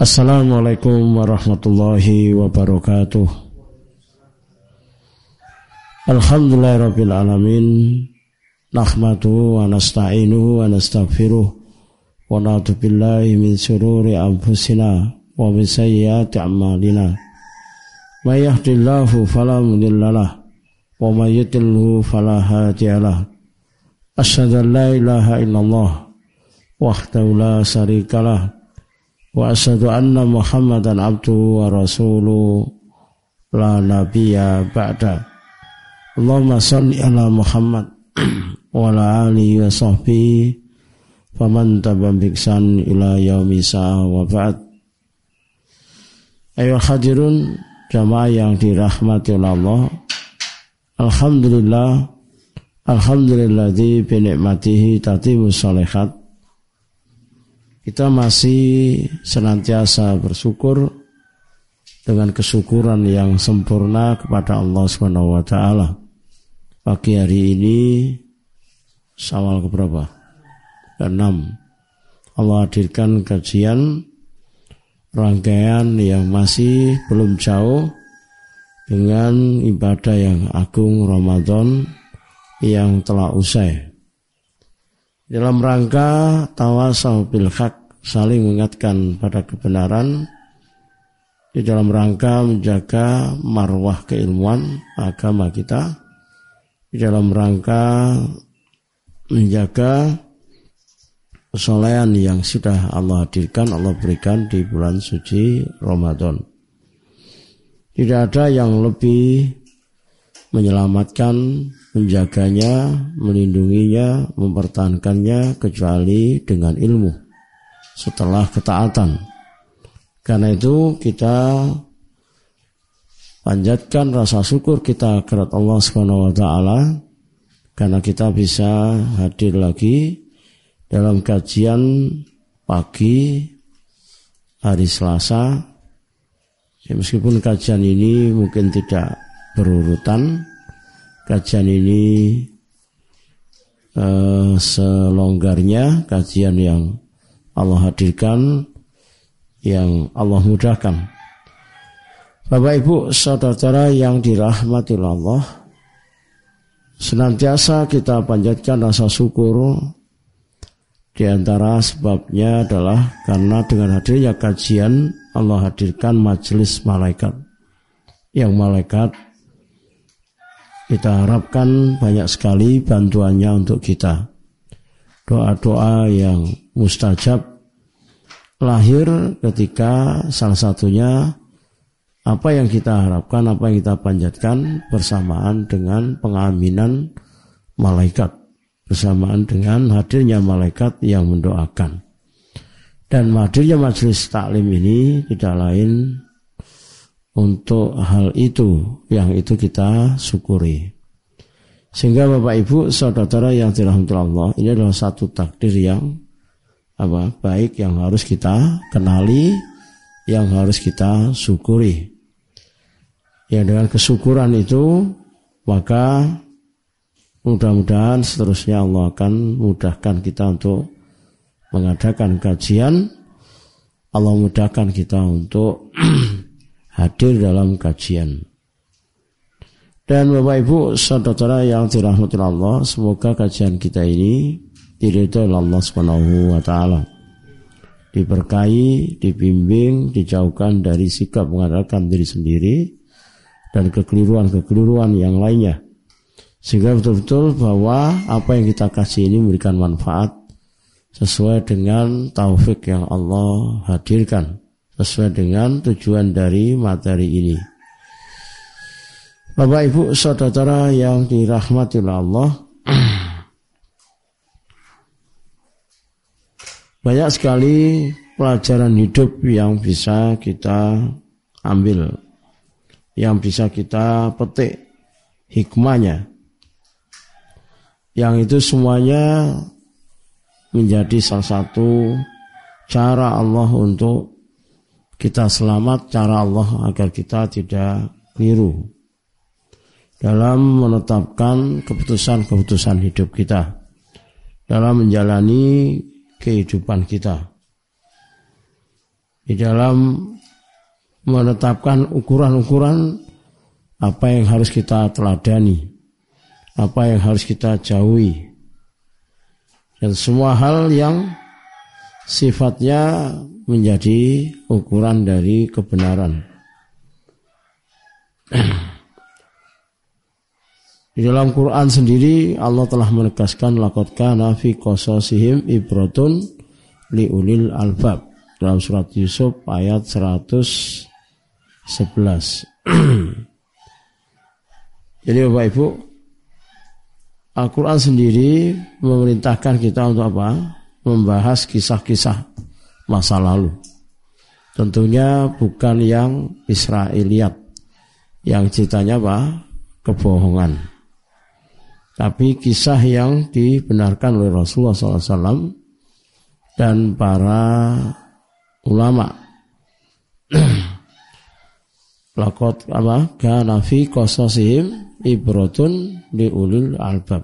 Assalamualaikum warahmatullahi wabarakatuh. Alhamdulillahirabbil alamin. Nahmadu wa nasta'inuhu wa nastaghfiruh wa na'udzu min shururi anfusina wa min sayyiati a'malina. May yahdihillahu wa may yudlilhu fala ilaha illallah wa asyhadu anna la nabiyya ba'da. Allahumma salli ala Muhammad wa ala alihi wa wa ba'd. Ayo hadirun jamaah yang dirahmati Allah. Alhamdulillah Alhamdulillah di binikmatihi tatimu salihat kita masih senantiasa bersyukur dengan kesyukuran yang sempurna kepada Allah Subhanahu wa taala. Pagi hari ini Sawal keberapa? ke-6. Allah hadirkan kajian rangkaian yang masih belum jauh dengan ibadah yang agung Ramadan yang telah usai dalam rangka tawasau bil haq saling mengingatkan pada kebenaran di dalam rangka menjaga marwah keilmuan agama kita di dalam rangka menjaga kesolehan yang sudah Allah hadirkan Allah berikan di bulan suci Ramadan. Tidak ada yang lebih menyelamatkan menjaganya, melindunginya, mempertahankannya kecuali dengan ilmu setelah ketaatan. Karena itu kita panjatkan rasa syukur kita kepada Allah Subhanahu wa taala karena kita bisa hadir lagi dalam kajian pagi hari Selasa. Ya, meskipun kajian ini mungkin tidak berurutan, kajian ini uh, selonggarnya kajian yang Allah hadirkan yang Allah mudahkan. Bapak Ibu saudara yang dirahmati Allah senantiasa kita panjatkan rasa syukur di antara sebabnya adalah karena dengan hadirnya kajian Allah hadirkan majelis malaikat yang malaikat kita harapkan banyak sekali bantuannya untuk kita. Doa-doa yang mustajab lahir ketika salah satunya apa yang kita harapkan, apa yang kita panjatkan bersamaan dengan pengaminan malaikat, bersamaan dengan hadirnya malaikat yang mendoakan. Dan hadirnya majelis taklim ini tidak lain untuk hal itu yang itu kita syukuri. Sehingga Bapak Ibu saudara yang dirahmati Allah ini adalah satu takdir yang apa baik yang harus kita kenali, yang harus kita syukuri. Ya dengan kesyukuran itu maka mudah-mudahan seterusnya Allah akan mudahkan kita untuk mengadakan kajian. Allah mudahkan kita untuk hadir dalam kajian. Dan Bapak Ibu saudara yang dirahmati Allah, semoga kajian kita ini diridhoi Allah Subhanahu wa taala. Diberkahi, dibimbing, dijauhkan dari sikap mengandalkan diri sendiri dan kekeliruan-kekeliruan yang lainnya. Sehingga betul-betul bahwa apa yang kita kasih ini memberikan manfaat sesuai dengan taufik yang Allah hadirkan sesuai dengan tujuan dari materi ini. Bapak Ibu saudara yang dirahmati Allah, banyak sekali pelajaran hidup yang bisa kita ambil, yang bisa kita petik hikmahnya. Yang itu semuanya menjadi salah satu cara Allah untuk kita selamat cara Allah agar kita tidak keliru dalam menetapkan keputusan-keputusan hidup kita dalam menjalani kehidupan kita di dalam menetapkan ukuran-ukuran apa yang harus kita teladani, apa yang harus kita jauhi, dan semua hal yang sifatnya menjadi ukuran dari kebenaran. Di dalam Quran sendiri Allah telah menegaskan laqad kana fi qasasihim ibratun liulil albab dalam surat Yusuf ayat 111. Jadi Bapak Ibu, Al-Quran sendiri memerintahkan kita untuk apa? Membahas kisah-kisah masa lalu. Tentunya bukan yang Israeliat, yang ceritanya apa? Kebohongan. Tapi kisah yang dibenarkan oleh Rasulullah SAW dan para ulama. Lakot apa? Kana fi qasasihim ibratun ulil albab.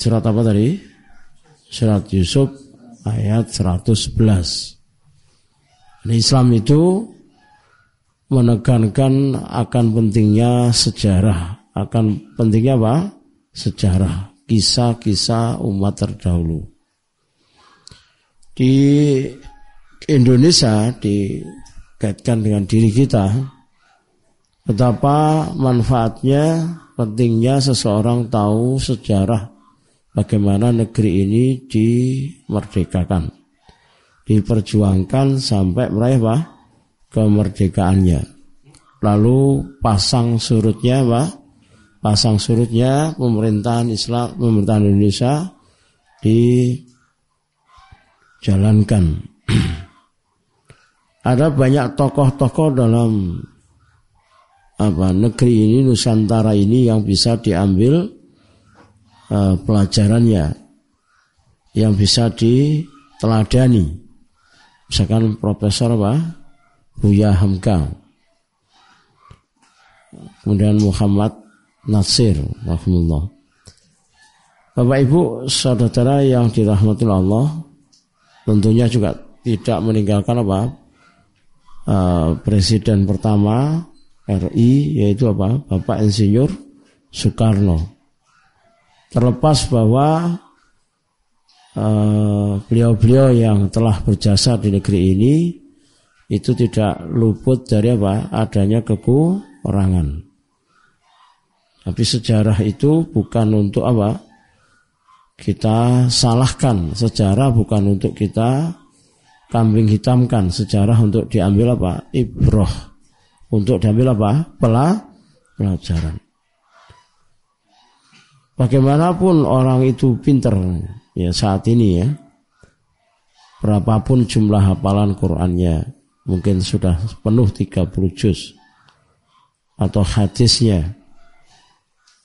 Surat apa tadi? Surat Yusuf ayat 111. Islam itu menekankan akan pentingnya sejarah, akan pentingnya apa? Sejarah, kisah-kisah umat terdahulu. Di Indonesia dikaitkan dengan diri kita betapa manfaatnya pentingnya seseorang tahu sejarah bagaimana negeri ini dimerdekakan diperjuangkan sampai meraih apa? kemerdekaannya lalu pasang surutnya apa? Pasang surutnya pemerintahan Islam pemerintahan Indonesia dijalankan. Ada banyak tokoh-tokoh dalam apa negeri ini Nusantara ini yang bisa diambil uh, pelajarannya yang bisa diteladani. Misalkan Profesor apa? Buya Hamka. Kemudian Muhammad Nasir rahimullah Bapak Ibu saudara yang dirahmati Allah tentunya juga tidak meninggalkan apa uh, presiden pertama RI yaitu apa Bapak Insinyur Soekarno. Terlepas bahwa eh, beliau-beliau uh, yang telah berjasa di negeri ini itu tidak luput dari apa adanya kekurangan. Tapi sejarah itu bukan untuk apa? Kita salahkan sejarah bukan untuk kita kambing hitamkan sejarah untuk diambil apa? Ibroh. Untuk diambil apa? Pela, pelajaran. Bagaimanapun orang itu pinter ya saat ini ya. Berapapun jumlah hafalan Qur'annya, mungkin sudah penuh 30 juz atau hadisnya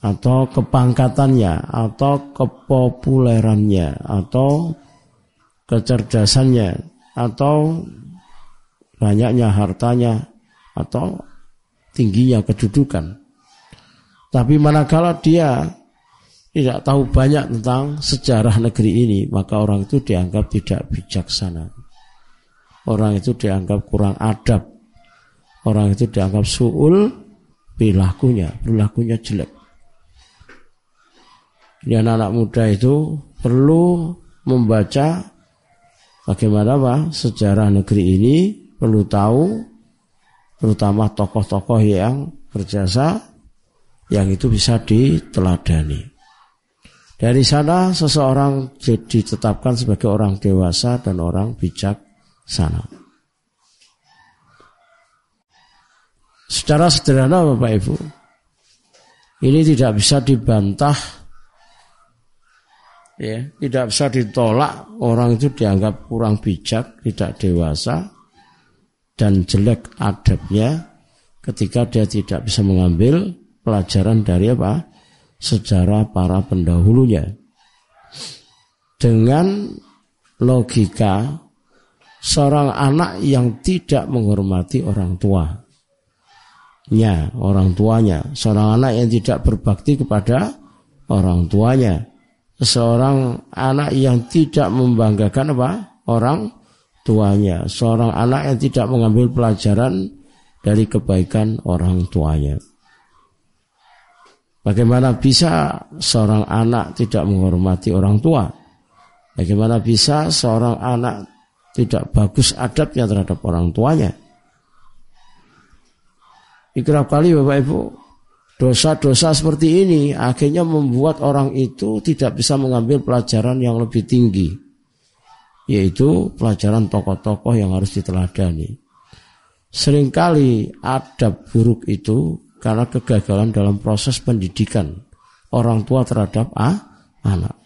atau kepangkatannya atau kepopulerannya atau kecerdasannya atau banyaknya hartanya atau tingginya kedudukan. Tapi manakala dia tidak tahu banyak tentang sejarah negeri ini, maka orang itu dianggap tidak bijaksana. Orang itu dianggap kurang adab. Orang itu dianggap suul perilakunya, perilakunya jelek. Jadi anak-anak muda itu perlu membaca Bagaimana Pak sejarah negeri ini perlu tahu terutama tokoh-tokoh yang berjasa yang itu bisa diteladani. Dari sana seseorang jadi ditetapkan sebagai orang dewasa dan orang bijak sana. Secara sederhana Bapak Ibu, ini tidak bisa dibantah ya tidak bisa ditolak. Orang itu dianggap kurang bijak tidak dewasa dan jelek adabnya ketika dia tidak bisa mengambil pelajaran dari apa? Sejarah para pendahulunya. Dengan logika seorang anak yang tidak menghormati orang tuanya orang tuanya. Seorang anak yang tidak berbakti kepada orang tuanya seorang anak yang tidak membanggakan apa orang tuanya. Seorang anak yang tidak mengambil pelajaran dari kebaikan orang tuanya. Bagaimana bisa seorang anak tidak menghormati orang tua? Bagaimana bisa seorang anak tidak bagus adabnya terhadap orang tuanya? Ikrab kali Bapak Ibu, dosa-dosa seperti ini akhirnya membuat orang itu tidak bisa mengambil pelajaran yang lebih tinggi, yaitu pelajaran tokoh-tokoh yang harus diteladani. Seringkali adab buruk itu karena kegagalan dalam proses pendidikan orang tua terhadap ah, anak.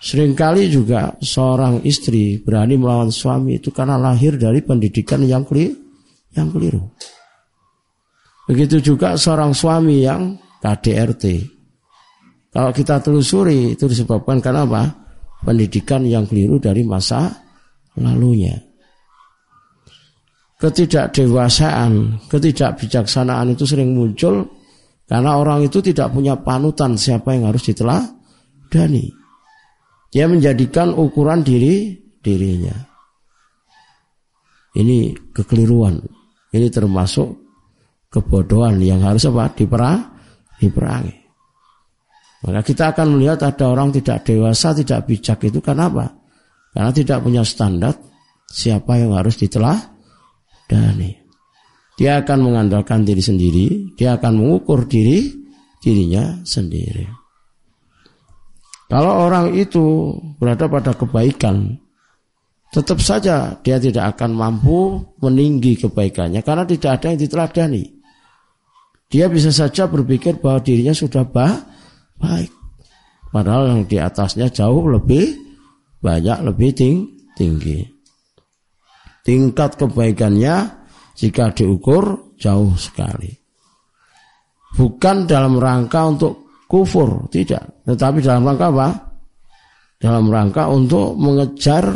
Seringkali juga seorang istri berani melawan suami itu karena lahir dari pendidikan yang keliru. Yang keliru. Begitu juga seorang suami yang KDRT. Kalau kita telusuri itu disebabkan karena apa? Pendidikan yang keliru dari masa lalunya ketidakdewasaan, ketidakbijaksanaan itu sering muncul karena orang itu tidak punya panutan siapa yang harus diteladani. Dia menjadikan ukuran diri dirinya. Ini kekeliruan. Ini termasuk kebodohan yang harus apa? Diperang, diperangi. Maka kita akan melihat ada orang tidak dewasa, tidak bijak itu karena apa? Karena tidak punya standar siapa yang harus ditelah dani. Dia akan mengandalkan diri sendiri, dia akan mengukur diri dirinya sendiri. Kalau orang itu berada pada kebaikan, tetap saja dia tidak akan mampu meninggi kebaikannya karena tidak ada yang diteladani. Dia bisa saja berpikir bahwa dirinya sudah baik. Padahal yang di atasnya jauh lebih banyak, lebih ting, tinggi tingkat kebaikannya jika diukur jauh sekali. Bukan dalam rangka untuk kufur, tidak. Tetapi dalam rangka apa? Dalam rangka untuk mengejar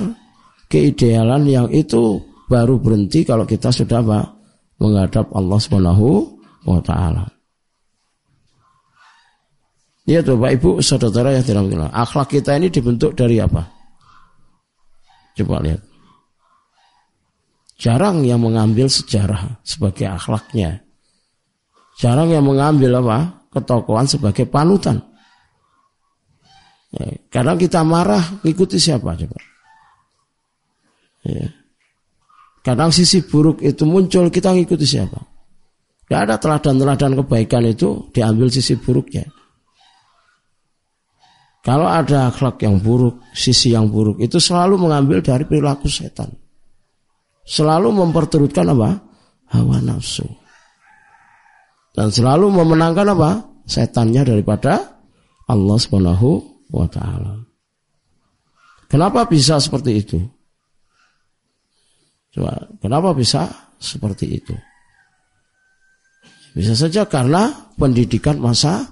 keidealan yang itu baru berhenti kalau kita sudah apa? menghadap Allah Subhanahu wa taala. Ya Bapak Ibu, saudara yang dirahmati Akhlak kita ini dibentuk dari apa? Coba lihat. Jarang yang mengambil sejarah sebagai akhlaknya. Jarang yang mengambil apa? Ketokohan sebagai panutan. Ya, kadang kita marah ngikuti siapa coba? Ya. Kadang sisi buruk itu muncul kita ngikuti siapa? Tidak ada teladan-teladan kebaikan itu diambil sisi buruknya. Kalau ada akhlak yang buruk, sisi yang buruk itu selalu mengambil dari perilaku setan selalu memperturutkan apa? Hawa nafsu. Dan selalu memenangkan apa? Setannya daripada Allah Subhanahu wa taala. Kenapa bisa seperti itu? Coba, kenapa bisa seperti itu? Bisa saja karena pendidikan masa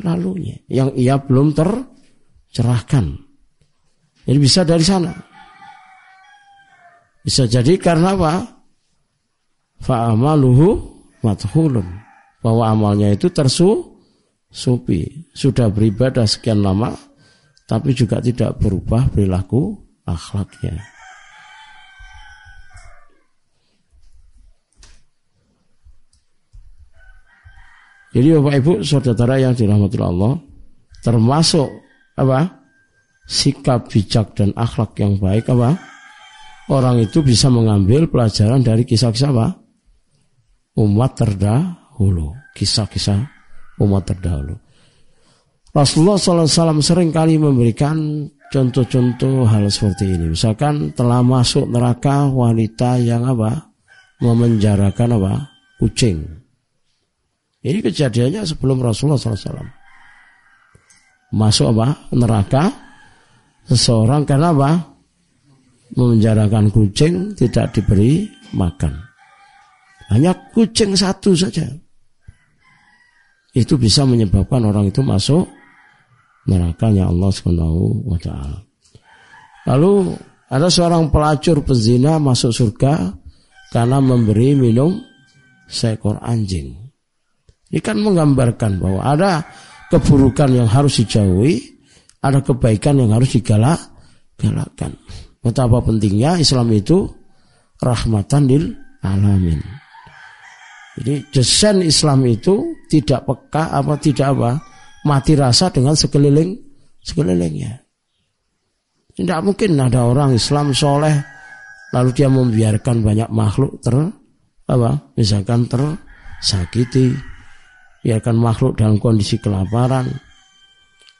lalunya yang ia belum tercerahkan. Jadi bisa dari sana. Bisa jadi karena apa? Fa'amaluhu mathulun. Bahwa amalnya itu tersu supi. Sudah beribadah sekian lama, tapi juga tidak berubah perilaku akhlaknya. Jadi Bapak Ibu saudara yang dirahmati Allah termasuk apa? sikap bijak dan akhlak yang baik apa? orang itu bisa mengambil pelajaran dari kisah-kisah apa? Umat terdahulu, kisah-kisah umat terdahulu. Rasulullah SAW sering kali memberikan contoh-contoh hal seperti ini. Misalkan telah masuk neraka wanita yang apa? Memenjarakan apa? Kucing. Ini kejadiannya sebelum Rasulullah SAW. Masuk apa? Neraka. Seseorang karena apa? memenjarakan kucing tidak diberi makan. Hanya kucing satu saja. Itu bisa menyebabkan orang itu masuk nerakanya Allah Subhanahu wa taala. Lalu ada seorang pelacur pezina masuk surga karena memberi minum seekor anjing. Ini kan menggambarkan bahwa ada keburukan yang harus dijauhi, ada kebaikan yang harus digalak, galakkan. betapa pentingnya Islam itu rahmatan lil alamin. Jadi desain Islam itu tidak peka apa tidak apa mati rasa dengan sekeliling sekelilingnya. Tidak mungkin ada orang Islam soleh lalu dia membiarkan banyak makhluk ter apa misalkan tersakiti biarkan makhluk dalam kondisi kelaparan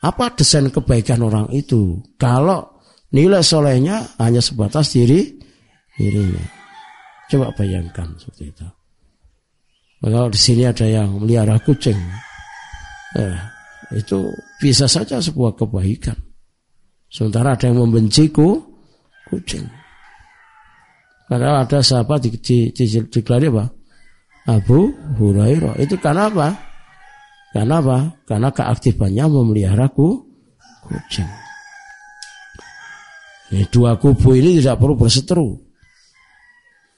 apa desain kebaikan orang itu kalau nilai solehnya hanya sebatas diri dirinya coba bayangkan seperti itu kalau di sini ada yang melihara kucing eh, itu bisa saja sebuah kebaikan sementara ada yang membenciku kucing karena ada sahabat di, di, di, di, di? Abu Hurairah. Itu karena apa? Karena apa? Karena keaktifannya memelihara ku, kucing. Ini dua kubu ini tidak perlu berseteru.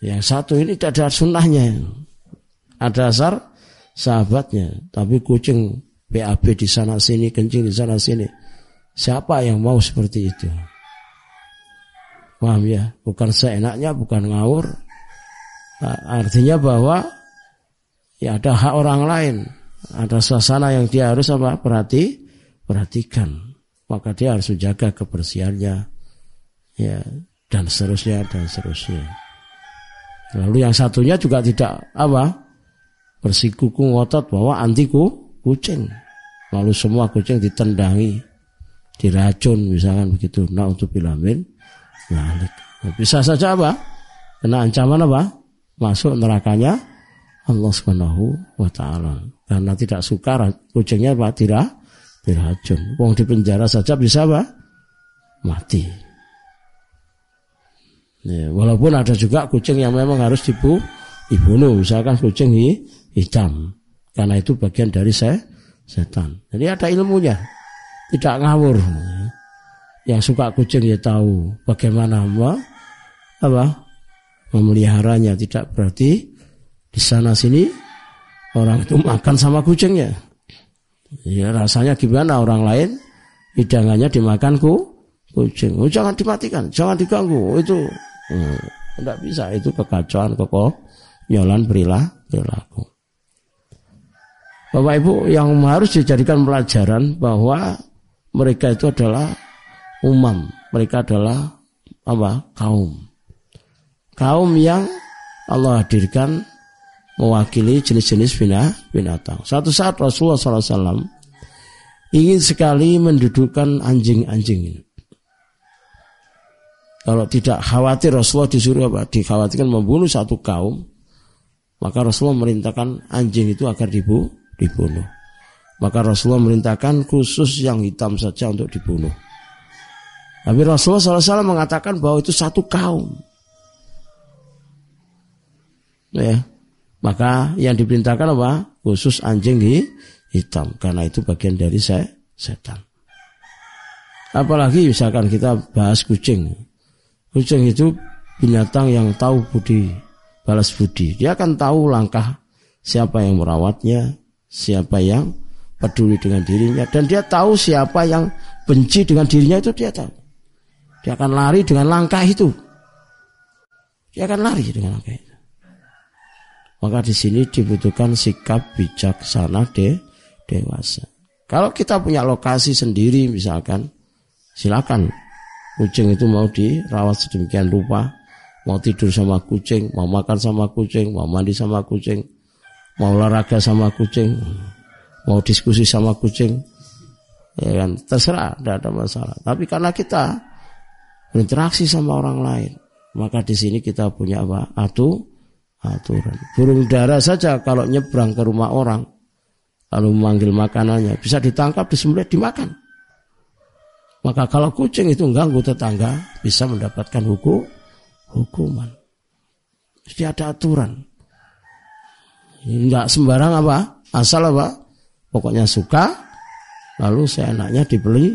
Yang satu ini tidak ada sunnahnya. Ada asar sahabatnya. Tapi kucing BAB di sana sini, kencing di sana sini. Siapa yang mau seperti itu? Paham ya? Bukan seenaknya, bukan ngawur. Artinya bahwa ya ada hak orang lain. Ada suasana yang dia harus apa? Perhati, perhatikan. Maka dia harus menjaga kebersihannya. Ya, dan seterusnya dan seterusnya. Lalu yang satunya juga tidak apa? Bersikuku ngotot bahwa antiku kucing. Lalu semua kucing ditendangi, diracun misalkan begitu. Nah untuk bilamin Malik. Bisa saja apa? Kena ancaman apa? Masuk nerakanya Allah Subhanahu wa taala. Karena tidak suka kucingnya apa? Tidak diracun. Wong di penjara saja bisa apa? Mati. Ya, walaupun ada juga kucing yang memang harus dibu, dibunuh, misalkan kucing hitam, karena itu bagian dari saya setan. Jadi ada ilmunya, tidak ngawur yang suka kucing ya tahu bagaimana apa, apa memeliharanya tidak berarti di sana sini orang itu makan sama kucingnya ya rasanya gimana orang lain hidangannya dimakan ku kucing oh, jangan dimatikan jangan diganggu oh, itu hmm, tidak bisa itu kekacauan nyolan perilah perilaku Bapak Ibu yang harus dijadikan pelajaran bahwa mereka itu adalah umam. Mereka adalah apa? Kaum. Kaum yang Allah hadirkan mewakili jenis-jenis binatang. Satu saat Rasulullah SAW ingin sekali mendudukkan anjing-anjing Kalau tidak khawatir Rasulullah disuruh apa? Dikhawatirkan membunuh satu kaum, maka Rasulullah merintahkan anjing itu agar dibu, dibunuh. Maka Rasulullah merintahkan khusus yang hitam saja untuk dibunuh. Tapi Rasulullah SAW mengatakan bahwa itu satu kaum. Ya. Maka yang diperintahkan apa? Khusus anjing hitam. Karena itu bagian dari saya, setan. Apalagi misalkan kita bahas kucing. Kucing itu binatang yang tahu budi, balas budi. Dia akan tahu langkah siapa yang merawatnya, siapa yang peduli dengan dirinya. Dan dia tahu siapa yang benci dengan dirinya itu dia tahu. Dia akan lari dengan langkah itu. Dia akan lari dengan langkah itu. Maka di sini dibutuhkan sikap bijaksana de, dewasa. Kalau kita punya lokasi sendiri misalkan, silakan kucing itu mau dirawat sedemikian rupa, mau tidur sama kucing, mau makan sama kucing, mau mandi sama kucing, mau olahraga sama kucing, mau diskusi sama kucing, ya kan terserah, tidak ada masalah. Tapi karena kita berinteraksi sama orang lain. Maka di sini kita punya apa? Atu, aturan. Burung dara saja kalau nyebrang ke rumah orang, lalu memanggil makanannya, bisa ditangkap, disembelih, dimakan. Maka kalau kucing itu ganggu tetangga, bisa mendapatkan hukum, hukuman. Jadi ada aturan. Enggak sembarang apa? Asal apa? Pokoknya suka, lalu seenaknya dibeli.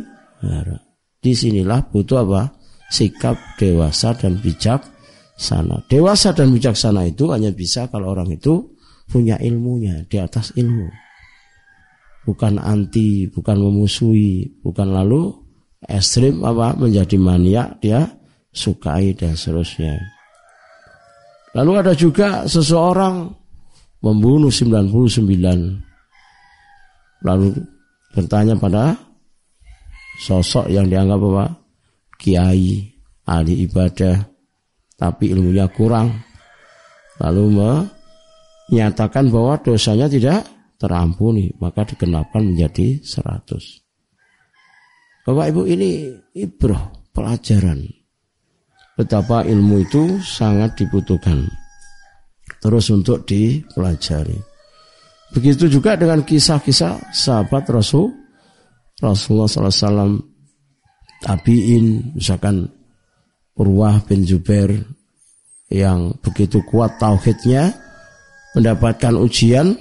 Di sinilah butuh apa? sikap dewasa dan bijak sana. Dewasa dan bijaksana itu hanya bisa kalau orang itu punya ilmunya di atas ilmu. Bukan anti, bukan memusuhi, bukan lalu ekstrim apa menjadi maniak dia sukai dan seterusnya. Lalu ada juga seseorang membunuh 99 lalu bertanya pada sosok yang dianggap apa? Kiai, ahli ibadah, tapi ilmunya kurang. Lalu menyatakan bahwa dosanya tidak terampuni, maka dikenalkan menjadi 100. Bapak Ibu ini ibroh, pelajaran. Betapa ilmu itu sangat dibutuhkan. Terus untuk dipelajari. Begitu juga dengan kisah-kisah sahabat Rasul Rasulullah SAW tabiin misalkan Urwah bin Zubair yang begitu kuat tauhidnya mendapatkan ujian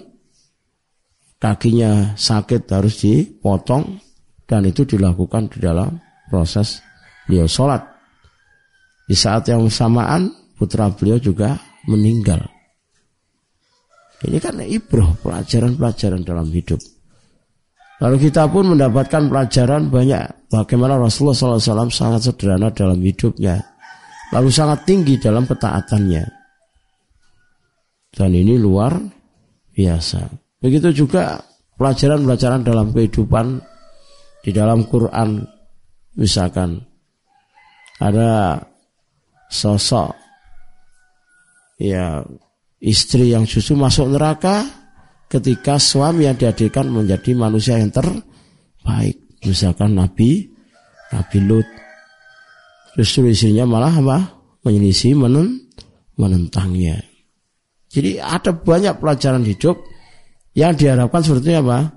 kakinya sakit harus dipotong dan itu dilakukan di dalam proses beliau sholat. Di saat yang bersamaan putra beliau juga meninggal. Ini kan ibroh pelajaran-pelajaran dalam hidup. Lalu kita pun mendapatkan pelajaran banyak bagaimana Rasulullah SAW sangat sederhana dalam hidupnya. Lalu sangat tinggi dalam ketaatannya. Dan ini luar biasa. Begitu juga pelajaran-pelajaran dalam kehidupan di dalam Quran misalkan ada sosok ya istri yang justru masuk neraka ketika suami yang dihadirkan menjadi manusia yang terbaik misalkan Nabi Nabi Lut justru istrinya malah apa menyelisih menen, menentangnya jadi ada banyak pelajaran hidup yang diharapkan seperti apa?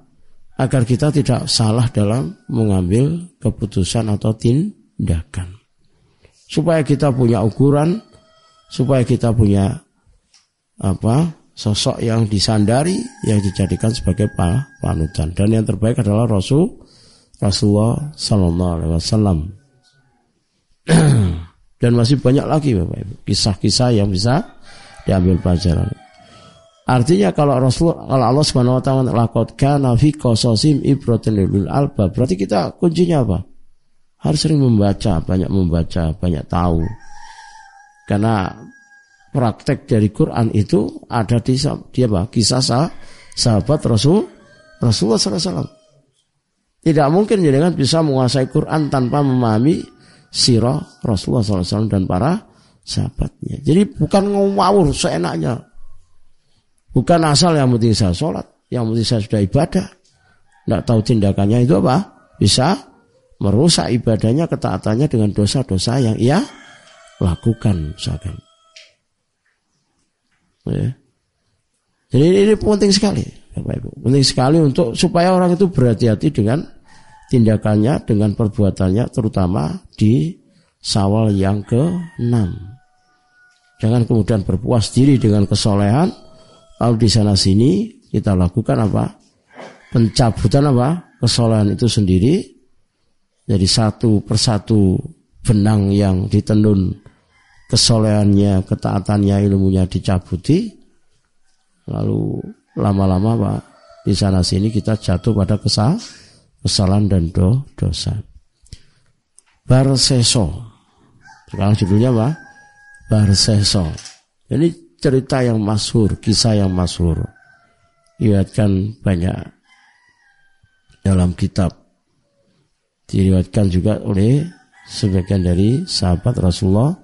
Agar kita tidak salah dalam mengambil keputusan atau tindakan. Supaya kita punya ukuran, supaya kita punya apa sosok yang disandari, yang dijadikan sebagai panutan. Dan yang terbaik adalah Rasul Rasulullah Sallallahu Alaihi Wasallam. Dan masih banyak lagi Bapak Ibu kisah-kisah yang bisa diambil pelajaran. Artinya kalau Rasul kalau Allah Subhanahu wa taala lakot kana fi qasasim alba berarti kita kuncinya apa? Harus sering membaca, banyak membaca, banyak tahu. Karena praktek dari Quran itu ada di dia apa? Kisah sah, sahabat Rasul Rasulullah SAW. Tidak mungkin jadi kan bisa menguasai Quran tanpa memahami sirah Rasulullah SAW dan para sahabatnya. Jadi bukan ngawur seenaknya Bukan asal yang penting saya sholat, yang penting saya sudah ibadah. Tidak tahu tindakannya itu apa? Bisa merusak ibadahnya, ketaatannya dengan dosa-dosa yang ia lakukan misalkan. Ya. Jadi ini penting sekali, Bapak Ibu. Penting sekali untuk supaya orang itu berhati-hati dengan tindakannya, dengan perbuatannya, terutama di sawal yang ke-6. Jangan kemudian berpuas diri dengan kesolehan, Lalu di sana sini kita lakukan apa? Pencabutan apa? Kesalahan itu sendiri. Jadi satu persatu benang yang ditenun kesolehannya, ketaatannya, ilmunya dicabuti. Lalu lama-lama Pak, di sana sini kita jatuh pada kesal, kesalahan dan do, dosa. Barseso. Sekarang judulnya apa? Barseso. Jadi cerita yang masyhur, kisah yang masyhur. Diriwayatkan banyak dalam kitab. Diriwayatkan juga oleh sebagian dari sahabat Rasulullah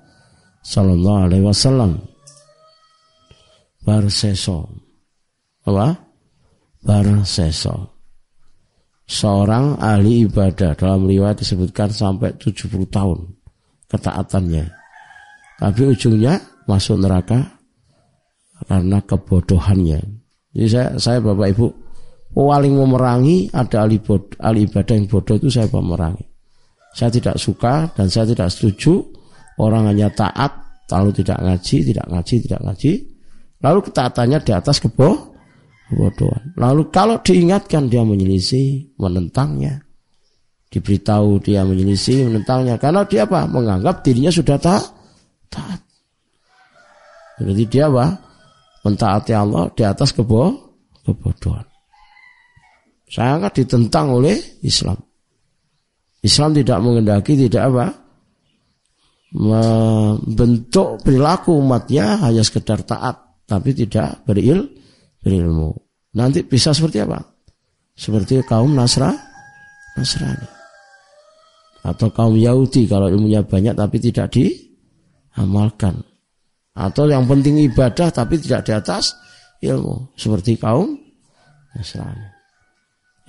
Sallallahu Alaihi Wasallam. Barseso, apa? Barseso. Seorang ahli ibadah dalam riwayat disebutkan sampai 70 tahun ketaatannya. Tapi ujungnya masuk neraka karena kebodohannya. Jadi saya, saya Bapak Ibu paling memerangi ada ahli, bod, ahli ibadah yang bodoh itu saya memerangi. Saya tidak suka dan saya tidak setuju orang hanya taat lalu tidak ngaji, tidak ngaji, tidak ngaji. Lalu ketaatannya di atas kebo, kebodohan. Lalu kalau diingatkan dia menyelisih, menentangnya. Diberitahu dia menyelisih, menentangnya. Karena dia apa? Menganggap dirinya sudah tak taat. Jadi dia apa? mentaati Allah di atas kebo kebodohan. Sangat ditentang oleh Islam. Islam tidak mengendaki tidak apa? membentuk perilaku umatnya hanya sekedar taat tapi tidak beril berilmu. Nanti bisa seperti apa? Seperti kaum Nasra, Nasrani. Atau kaum Yahudi kalau ilmunya banyak tapi tidak diamalkan. Atau yang penting ibadah tapi tidak di atas ilmu. Seperti kaum Nasrani.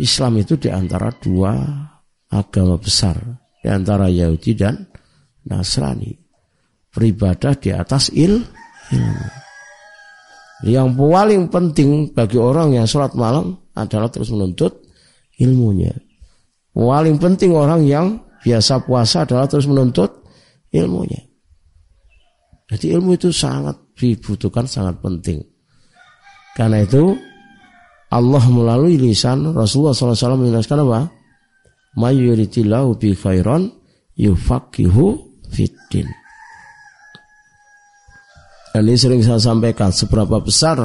Islam itu di antara dua agama besar. Di antara Yahudi dan Nasrani. Beribadah di atas il, ilmu. Yang paling penting bagi orang yang sholat malam adalah terus menuntut ilmunya. Paling penting orang yang biasa puasa adalah terus menuntut ilmunya. Jadi ilmu itu sangat dibutuhkan, sangat penting. Karena itu Allah melalui lisan Rasulullah SAW menjelaskan apa? Mayuritillahu bi khairan yufakihu fitin. Dan ini sering saya sampaikan seberapa besar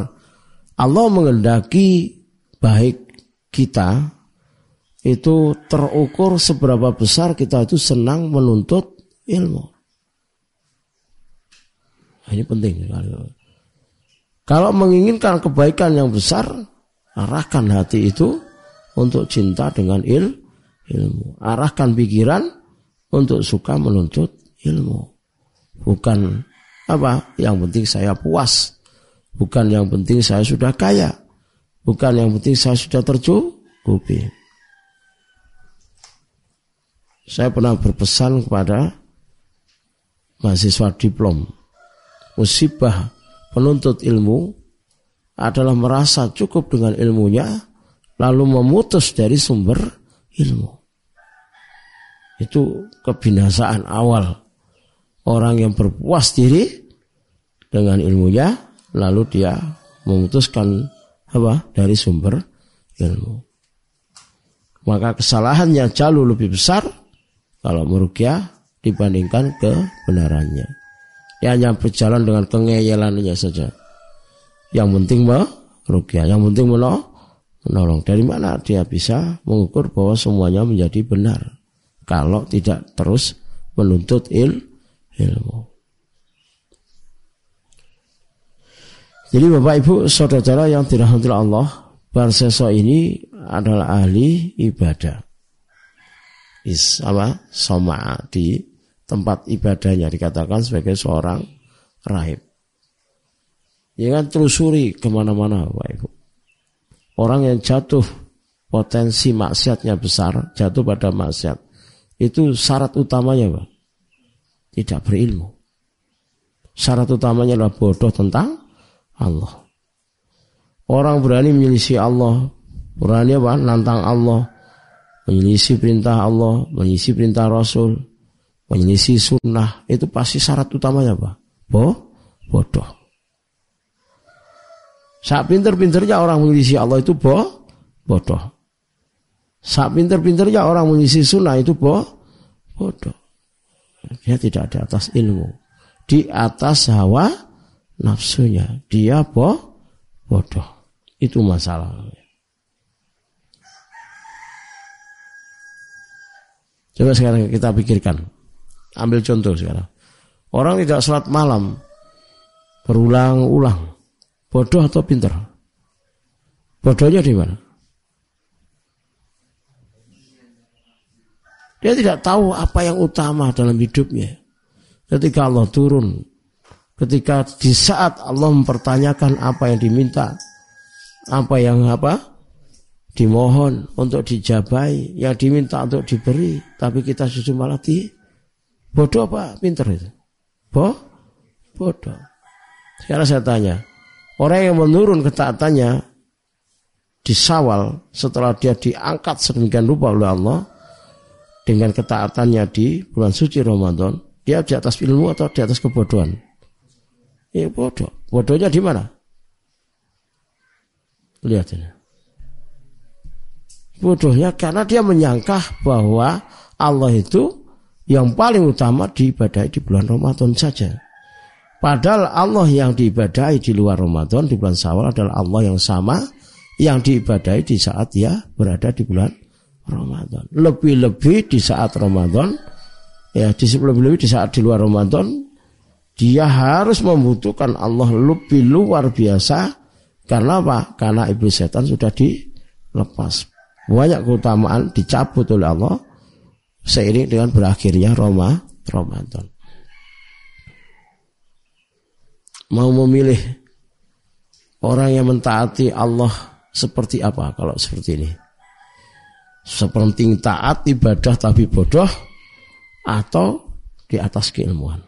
Allah mengendaki baik kita itu terukur seberapa besar kita itu senang menuntut ilmu. Nah, ini penting sekali. Kalau menginginkan kebaikan yang besar, arahkan hati itu untuk cinta dengan il, ilmu. Arahkan pikiran untuk suka menuntut ilmu. Bukan apa? Yang penting saya puas. Bukan yang penting saya sudah kaya. Bukan yang penting saya sudah tercukupi. Saya pernah berpesan kepada mahasiswa diplom. Musibah penuntut ilmu adalah merasa cukup dengan ilmunya lalu memutus dari sumber ilmu. Itu kebinasaan awal orang yang berpuas diri dengan ilmunya lalu dia memutuskan apa? Dari sumber ilmu. Maka kesalahannya jauh lebih besar kalau merukyah dibandingkan kebenarannya. Dia hanya berjalan dengan kengeyelannya saja. Yang penting merukyah yang penting menolong. Dari mana dia bisa mengukur bahwa semuanya menjadi benar? Kalau tidak terus menuntut ilmu ilmu. Jadi Bapak Ibu saudara yang dirahmati Allah, Barseso ini adalah ahli ibadah. Is apa? Soma di tempat ibadahnya dikatakan sebagai seorang rahib. Ya kan telusuri ke mana-mana Bapak Ibu. Orang yang jatuh potensi maksiatnya besar, jatuh pada maksiat. Itu syarat utamanya Pak tidak berilmu. Syarat utamanya adalah bodoh tentang Allah. Orang berani menyelisih Allah, berani apa? Nantang Allah, menyelisih perintah Allah, menyelisih perintah Rasul, menyelisih sunnah, itu pasti syarat utamanya apa? Bo, bodoh. Saat pinter-pinternya orang menyelisih Allah itu bo, bodoh. Saat pinter-pinternya orang menyelisih sunnah itu bo, bodoh. Dia tidak di atas ilmu. Di atas hawa nafsunya. Dia boh, bodoh. Itu masalah. Coba sekarang kita pikirkan. Ambil contoh sekarang. Orang tidak sholat malam. Berulang-ulang. Bodoh atau pinter? Bodohnya di mana? Dia tidak tahu apa yang utama dalam hidupnya. Ketika Allah turun, ketika di saat Allah mempertanyakan apa yang diminta, apa yang apa dimohon untuk dijabai, yang diminta untuk diberi, tapi kita justru malah di bodoh apa pinter itu? Boh, bodoh. Sekarang saya tanya, orang yang menurun ketaatannya disawal setelah dia diangkat sedemikian rupa oleh Allah, dengan ketaatannya di bulan suci Ramadan, dia di atas ilmu atau di atas kebodohan? Ya bodoh. Bodohnya di mana? Lihat ini. Bodohnya karena dia menyangka bahwa Allah itu yang paling utama diibadahi di bulan Ramadan saja. Padahal Allah yang diibadahi di luar Ramadan di bulan Syawal adalah Allah yang sama yang diibadahi di saat dia berada di bulan Ramadan. Lebih-lebih di saat Ramadan ya di lebih-lebih di saat di luar Ramadan dia harus membutuhkan Allah lebih luar biasa karena apa? Karena iblis setan sudah dilepas. Banyak keutamaan dicabut oleh Allah seiring dengan berakhirnya Roma, Ramadan. Mau memilih orang yang mentaati Allah seperti apa kalau seperti ini? Seperti taat ibadah tapi bodoh atau di atas keilmuan.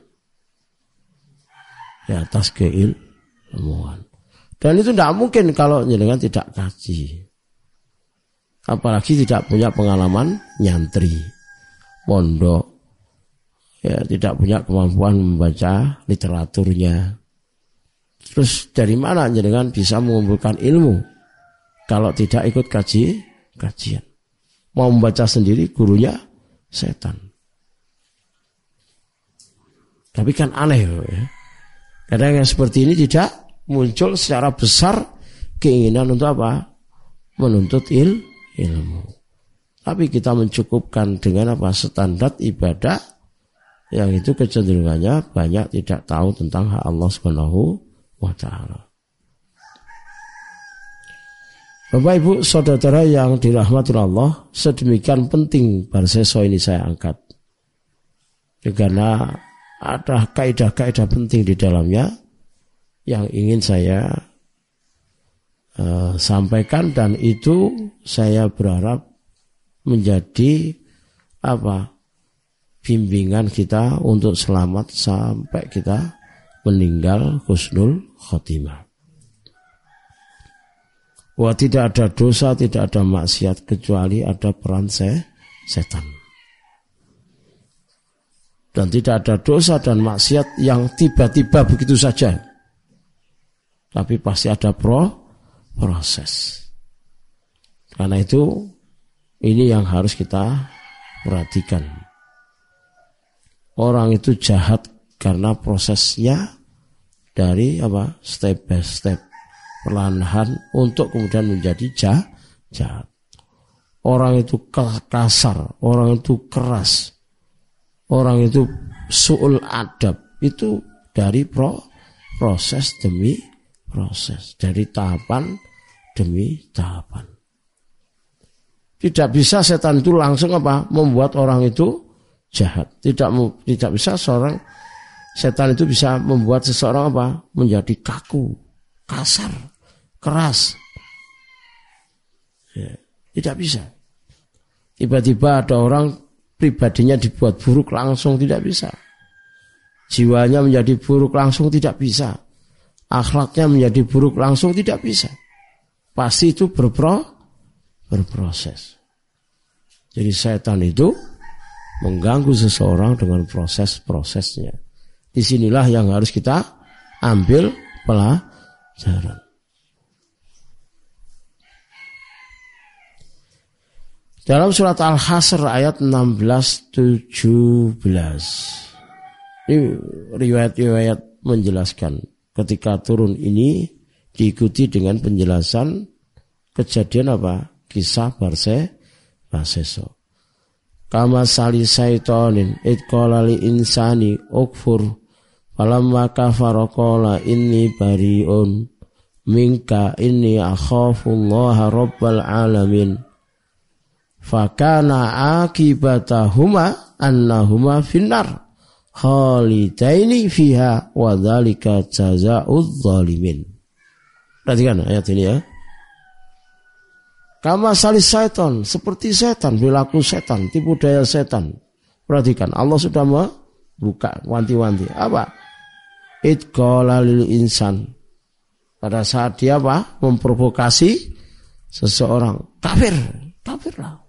Di atas keilmuan. Dan itu tidak mungkin kalau jenengan tidak kaji. Apalagi tidak punya pengalaman nyantri, pondok, ya tidak punya kemampuan membaca literaturnya. Terus dari mana jenengan bisa mengumpulkan ilmu kalau tidak ikut kaji kajian? Mau membaca sendiri gurunya setan. Tapi kan aneh ya. Kadang yang seperti ini tidak muncul secara besar keinginan untuk apa? Menuntut il, ilmu. Tapi kita mencukupkan dengan apa? Standar ibadah yang itu kecenderungannya banyak tidak tahu tentang hak Allah Subhanahu wa taala. Bapak Ibu saudara yang dirahmati Allah, sedemikian penting barseso ini saya angkat. Karena ada kaidah-kaidah penting di dalamnya yang ingin saya uh, sampaikan dan itu saya berharap menjadi apa bimbingan kita untuk selamat sampai kita meninggal husnul khotimah. Wah tidak ada dosa, tidak ada maksiat kecuali ada peran setan. Dan tidak ada dosa dan maksiat yang tiba-tiba begitu saja. Tapi pasti ada pro proses. Karena itu ini yang harus kita perhatikan. Orang itu jahat karena prosesnya dari apa step by step perlahan untuk kemudian menjadi jahat. Orang itu kasar, orang itu keras, orang itu suul adab. Itu dari pro, proses demi proses dari tahapan demi tahapan. Tidak bisa setan itu langsung apa? Membuat orang itu jahat. Tidak tidak bisa seorang setan itu bisa membuat seseorang apa? Menjadi kaku kasar keras ya, tidak bisa tiba-tiba ada orang pribadinya dibuat buruk langsung tidak bisa. Jiwanya menjadi buruk langsung tidak bisa. Akhlaknya menjadi buruk langsung tidak bisa. Pasti itu berpro, berproses. Jadi setan itu mengganggu seseorang dengan proses-prosesnya. Di sinilah yang harus kita ambil pelajaran. Dalam surat Al-Hasr ayat 16-17. Ini riwayat-riwayat menjelaskan ketika turun ini diikuti dengan penjelasan kejadian apa? Kisah Barse Baseso. Kama sali saitonin itqala li insani ukfur falamma kafara qala inni bariun minka inni akhafullaha rabbal alamin fakana akibatahuma annahuma finnar khalidaini fiha wa dzalika zalimin. Perhatikan ayat ini ya. Kama salis setan, seperti setan, perilaku setan, tipu daya setan. Perhatikan, Allah sudah membuka wanti-wanti. Apa? Itqala lil insan. Pada saat dia apa? Memprovokasi seseorang. Kafir. Kafirlah.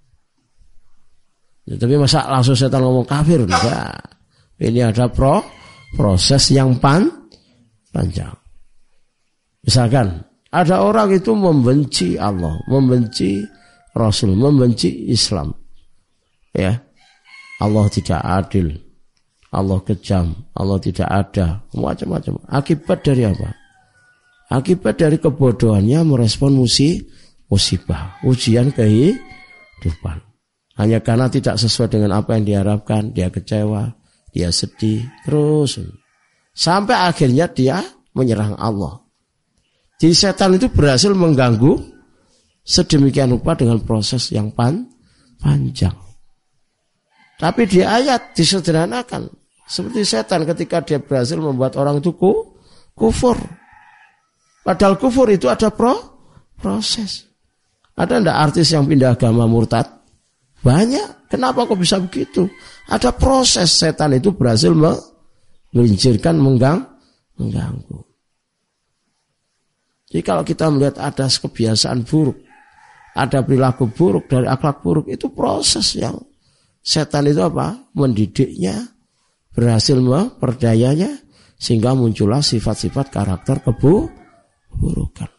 Ya, tapi masa langsung setan ngomong kafir? Enggak. Ini ada pro proses yang pan panjang. Misalkan ada orang itu membenci Allah, membenci Rasul, membenci Islam. Ya. Allah tidak adil. Allah kejam, Allah tidak ada, macam-macam. Akibat dari apa? Akibat dari kebodohannya merespon musibah, ujian kehidupan. Hanya karena tidak sesuai dengan apa yang diharapkan, dia kecewa, dia sedih terus sampai akhirnya dia menyerang Allah. Jadi setan itu berhasil mengganggu sedemikian rupa dengan proses yang pan, panjang. Tapi di ayat disederhanakan. Seperti setan ketika dia berhasil membuat orang itu ku, kufur. Padahal kufur itu ada pro, proses. Ada ndak artis yang pindah agama murtad? Banyak. Kenapa kok bisa begitu? Ada proses setan itu berhasil melincirkan, menggang, mengganggu. Jadi kalau kita melihat ada kebiasaan buruk, ada perilaku buruk dari akhlak buruk, itu proses yang setan itu apa? Mendidiknya, berhasil memperdayanya, sehingga muncullah sifat-sifat karakter keburukan.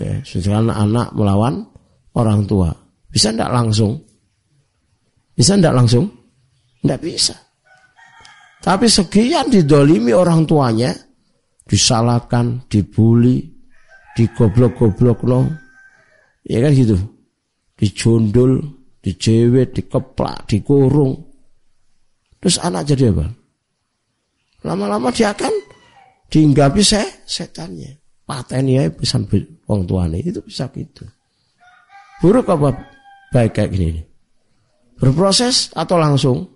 Ya, sekarang anak melawan orang tua. Bisa tidak langsung? Bisa tidak langsung? Tidak bisa. Tapi sekian didolimi orang tuanya, disalahkan, dibully, digoblok-goblok no. Ya kan gitu. Dijundul, dijewet, dikeplak, dikurung. Terus anak jadi apa? Lama-lama dia akan dihinggapi se setannya. Pateni ya orang tuanya itu bisa gitu. Buruk apa baik kayak gini? Berproses atau langsung?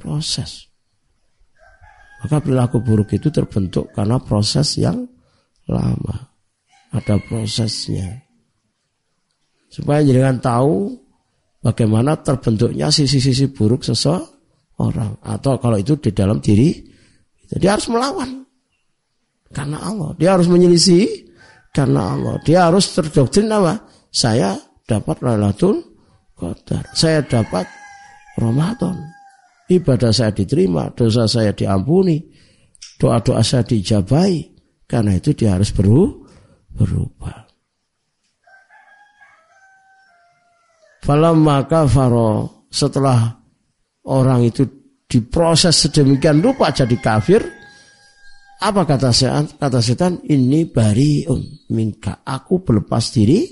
proses. Maka perilaku buruk itu terbentuk karena proses yang lama. Ada prosesnya. Supaya jangan tahu bagaimana terbentuknya sisi-sisi buruk seseorang. Atau kalau itu di dalam diri, dia harus melawan. Karena Allah. Dia harus menyelisih karena Allah. Dia harus terdoktrin apa? Saya dapat Lailatul Qadar. Saya dapat Ramadan ibadah saya diterima, dosa saya diampuni, doa-doa saya dijabai. Karena itu dia harus berubah. maka faro setelah orang itu diproses sedemikian rupa jadi kafir, apa kata setan? Kata setan, ini bariun minka. Aku berlepas diri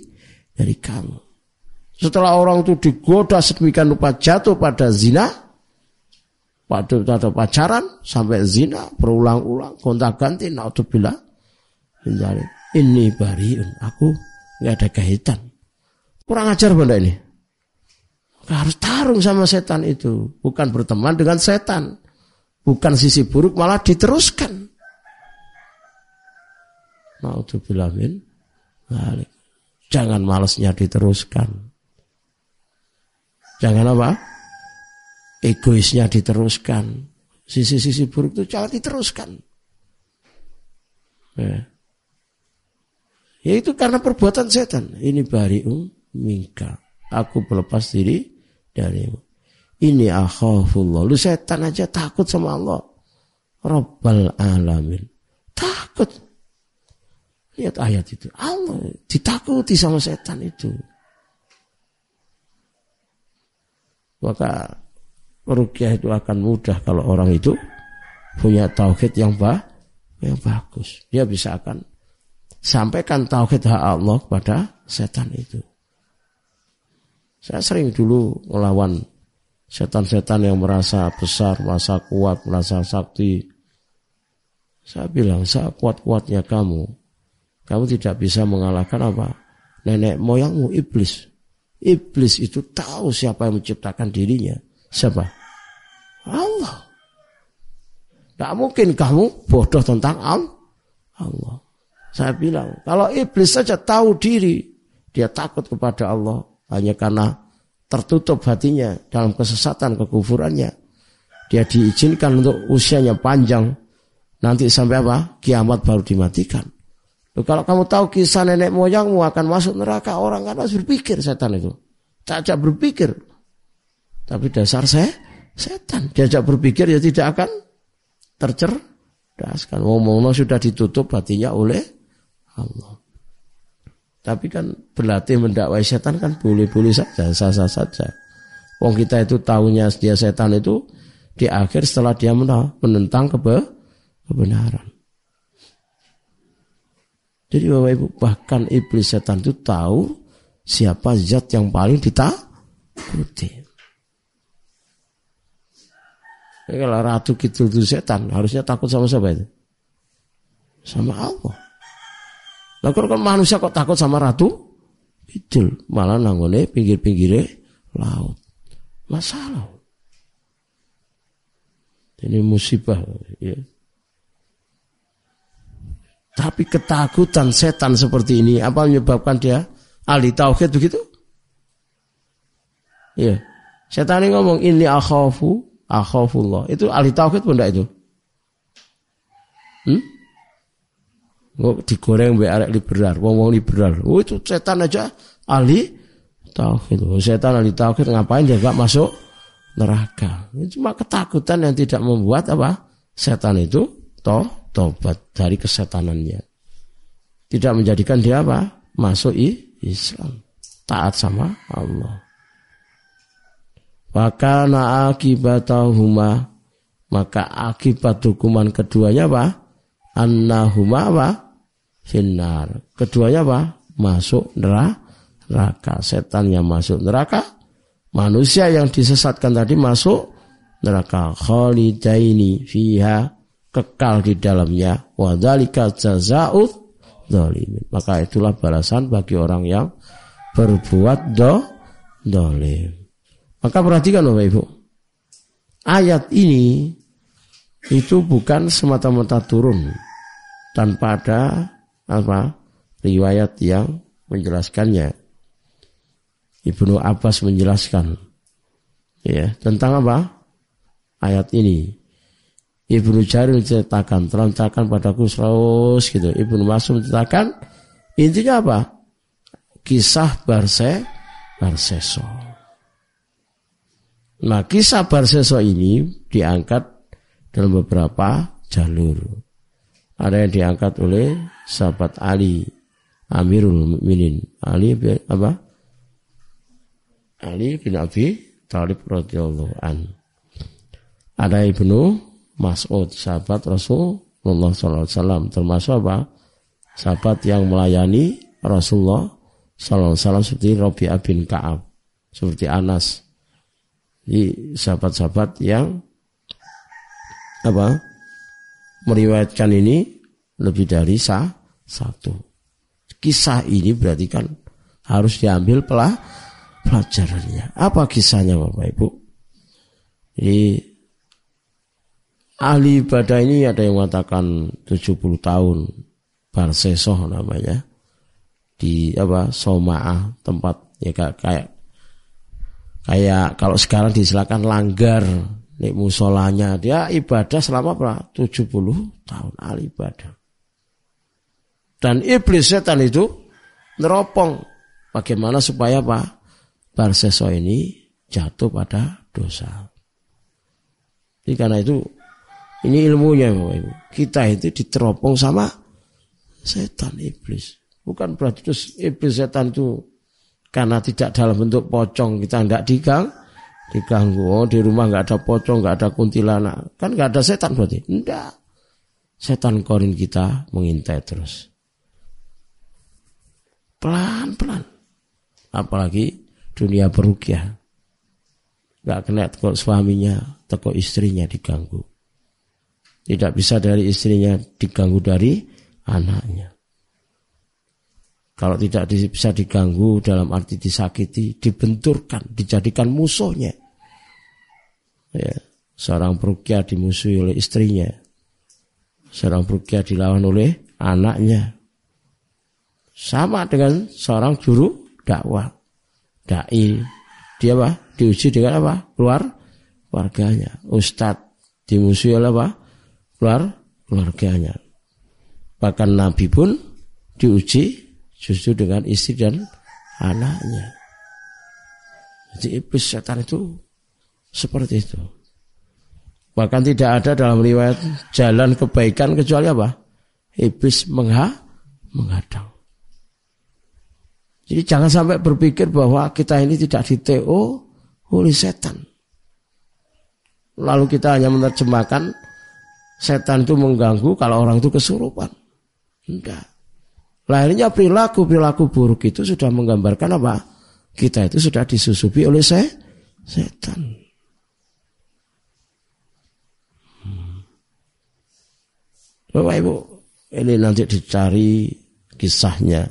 dari kamu. Setelah orang itu digoda sedemikian rupa jatuh pada zina, Waktu atau pacaran sampai zina berulang-ulang kontak ganti naudzubillah ini bariun. Aku nggak ada kaitan. Kurang ajar benda ini. Harus tarung sama setan itu. Bukan berteman dengan setan. Bukan sisi buruk malah diteruskan naudzubillah jangan malesnya diteruskan jangan apa egoisnya diteruskan. Sisi-sisi buruk itu jangan diteruskan. Ya. ya itu karena perbuatan setan. Ini bari'u minka. Aku melepas diri darimu. Ini akhafullah. Lu setan aja takut sama Allah. Rabbal alamin. Takut. Lihat ayat itu. Allah ditakuti sama setan itu. Maka rukyah itu akan mudah kalau orang itu punya tauhid yang bah, yang bagus. Dia bisa akan sampaikan tauhid hak Allah kepada setan itu. Saya sering dulu melawan setan-setan yang merasa besar, merasa kuat, merasa sakti. Saya bilang, saya kuat-kuatnya kamu. Kamu tidak bisa mengalahkan apa? Nenek moyangmu iblis. Iblis itu tahu siapa yang menciptakan dirinya. Siapa? Allah. Tidak mungkin kamu bodoh tentang Allah. Saya bilang, kalau iblis saja tahu diri, dia takut kepada Allah hanya karena tertutup hatinya dalam kesesatan kekufurannya. Dia diizinkan untuk usianya panjang, nanti sampai apa? Kiamat baru dimatikan. Kalau kamu tahu kisah nenek moyangmu akan masuk neraka, orang kan harus berpikir setan itu. Caca berpikir. Tapi dasar saya Setan diajak berpikir ya tidak akan tercerdaskan. Ngomongnya sudah ditutup hatinya oleh Allah. Tapi kan berlatih mendakwai setan kan boleh-boleh saja, sah-sah saja. Wong kita itu tahunya dia setan itu di akhir setelah dia menentang kebe kebenaran. Jadi Bapak Ibu bahkan iblis setan itu tahu siapa zat yang paling dita takuti. Ya, kalau ratu kidul itu setan, harusnya takut sama siapa itu? Sama Allah. Lah kan manusia kok takut sama ratu? Kidul, malah nanggone pinggir-pinggirnya laut. Masalah. Ini musibah ya. Tapi ketakutan setan seperti ini apa menyebabkan dia ahli tauhid begitu? Ya. Setan ini ngomong ini akhafu akhafullah. Itu ahli tauhid pun enggak itu? Hmm? Nggak digoreng mbek arek liberal, wong-wong liberal. Oh itu setan aja ahli tauhid. Oh, setan ahli tauhid ngapain dia enggak masuk neraka? Itu cuma ketakutan yang tidak membuat apa? Setan itu toh tobat dari kesetanannya. Tidak menjadikan dia apa? Masuk Islam. Taat sama Allah. Maka na akibatahuma maka akibat hukuman keduanya apa? Annahuma apa? Finnar. Keduanya apa? Masuk neraka. Setan yang masuk neraka. Manusia yang disesatkan tadi masuk neraka. Khalidaini fiha kekal di dalamnya. Wadhalika jazaut zalimin. Maka itulah balasan bagi orang yang berbuat do dolim. Maka perhatikan Bapak Ibu. Ayat ini itu bukan semata-mata turun tanpa ada apa riwayat yang menjelaskannya. Ibnu Abbas menjelaskan ya tentang apa ayat ini. Ibnu Jarir menceritakan, telah menceritakan padaku terus gitu. Ibnu Mas'ud menceritakan intinya apa? Kisah Barse Barseso. Nah kisah Barseso ini diangkat dalam beberapa jalur. Ada yang diangkat oleh sahabat Ali Amirul Mukminin Ali apa? Ali bin Abi Talib radhiyallahu an. Ada Ibnu Mas'ud sahabat Rasulullah SAW termasuk apa? Sahabat yang melayani Rasulullah SAW seperti Rabi'ah bin Ka'ab seperti Anas jadi sahabat-sahabat yang apa meriwayatkan ini lebih dari sah, satu. Kisah ini berarti kan harus diambil pelah pelajarannya. Apa kisahnya Bapak Ibu? Jadi ahli ibadah ini ada yang mengatakan 70 tahun Barsesoh namanya di apa Soma'ah tempat ya kayak Kayak kalau sekarang disilakan langgar nih musolanya dia ibadah selama berapa? 70 tahun al ibadah. Dan iblis setan itu neropong bagaimana supaya Pak Barseso ini jatuh pada dosa. Jadi karena itu ini ilmunya Bapak Ibu. Kita itu diteropong sama setan iblis. Bukan berarti terus iblis setan itu karena tidak dalam bentuk pocong kita nggak digang diganggu. Oh di rumah nggak ada pocong nggak ada kuntilanak. Kan nggak ada setan berarti? Enggak setan korin kita mengintai terus. Pelan pelan apalagi dunia berukiah nggak kena teko suaminya teko istrinya diganggu tidak bisa dari istrinya diganggu dari anaknya kalau tidak bisa diganggu dalam arti disakiti, dibenturkan, dijadikan musuhnya. Ya, seorang perukia dimusuhi oleh istrinya. Seorang perukia dilawan oleh anaknya. Sama dengan seorang juru dakwah. Dai. Dia apa? Diuji dengan apa? Keluar keluarganya. Ustadz dimusuhi oleh apa? Keluar keluarganya. Bahkan Nabi pun diuji justru dengan istri dan anaknya. Jadi iblis setan itu seperti itu. Bahkan tidak ada dalam riwayat jalan kebaikan kecuali apa? Iblis mengha menghadang. Jadi jangan sampai berpikir bahwa kita ini tidak di TO oleh setan. Lalu kita hanya menerjemahkan setan itu mengganggu kalau orang itu kesurupan. Enggak. Lahirnya perilaku-perilaku buruk itu sudah menggambarkan apa? kita itu sudah disusupi oleh se setan. Hmm. Bapak Ibu, ini nanti dicari kisahnya,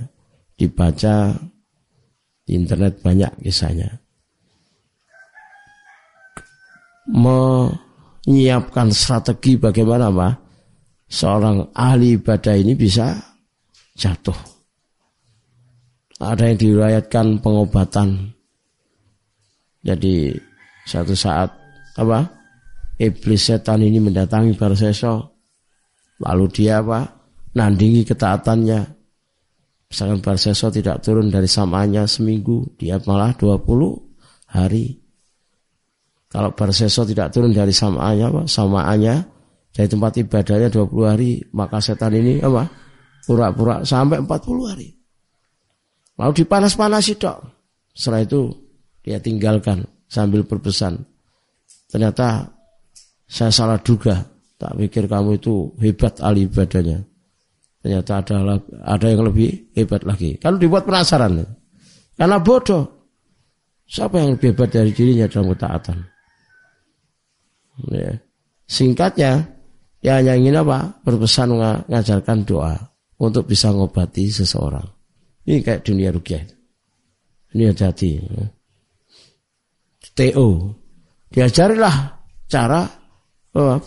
dibaca di internet banyak kisahnya. Menyiapkan strategi bagaimana Pak seorang ahli ibadah ini bisa jatuh ada yang diriwayatkan pengobatan. Jadi satu saat apa? Iblis setan ini mendatangi Barseso. Lalu dia apa? Nandingi ketaatannya. Misalkan Barseso tidak turun dari samanya seminggu, dia malah 20 hari. Kalau Barseso tidak turun dari samanya, apa? Samaannya dari tempat ibadahnya 20 hari, maka setan ini apa? Pura-pura sampai 40 hari. Lalu dipanas-panasi dok. Setelah itu dia tinggalkan sambil berpesan. Ternyata saya salah duga. Tak pikir kamu itu hebat ahli ibadahnya. Ternyata ada ada yang lebih hebat lagi. Kalau dibuat penasaran. Karena bodoh. Siapa yang lebih hebat dari dirinya dalam ketaatan? Ya. Singkatnya, ya hanya ingin apa? Berpesan mengajarkan doa untuk bisa ngobati seseorang. Ini kayak dunia rukyah. Ini hati. TO. Diajarilah cara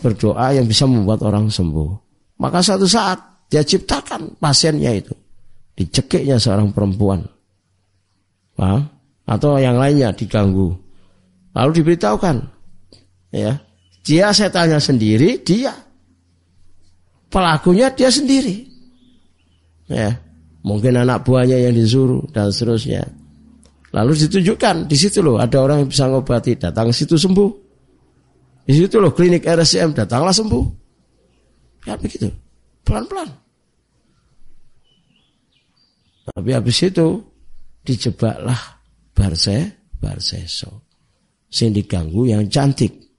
berdoa yang bisa membuat orang sembuh. Maka satu saat dia ciptakan pasiennya itu. Dicekiknya seorang perempuan. Paham? Atau yang lainnya diganggu. Lalu diberitahukan. Ya, dia setannya sendiri, dia. Pelakunya dia sendiri. Ya, Mungkin anak buahnya yang disuruh dan seterusnya. Lalu ditunjukkan di situ loh ada orang yang bisa ngobati, datang situ sembuh. Di situ loh klinik RSCM datanglah sembuh. Ya begitu, pelan-pelan. Tapi habis itu dijebaklah Barse, Barseso. Sing diganggu yang cantik.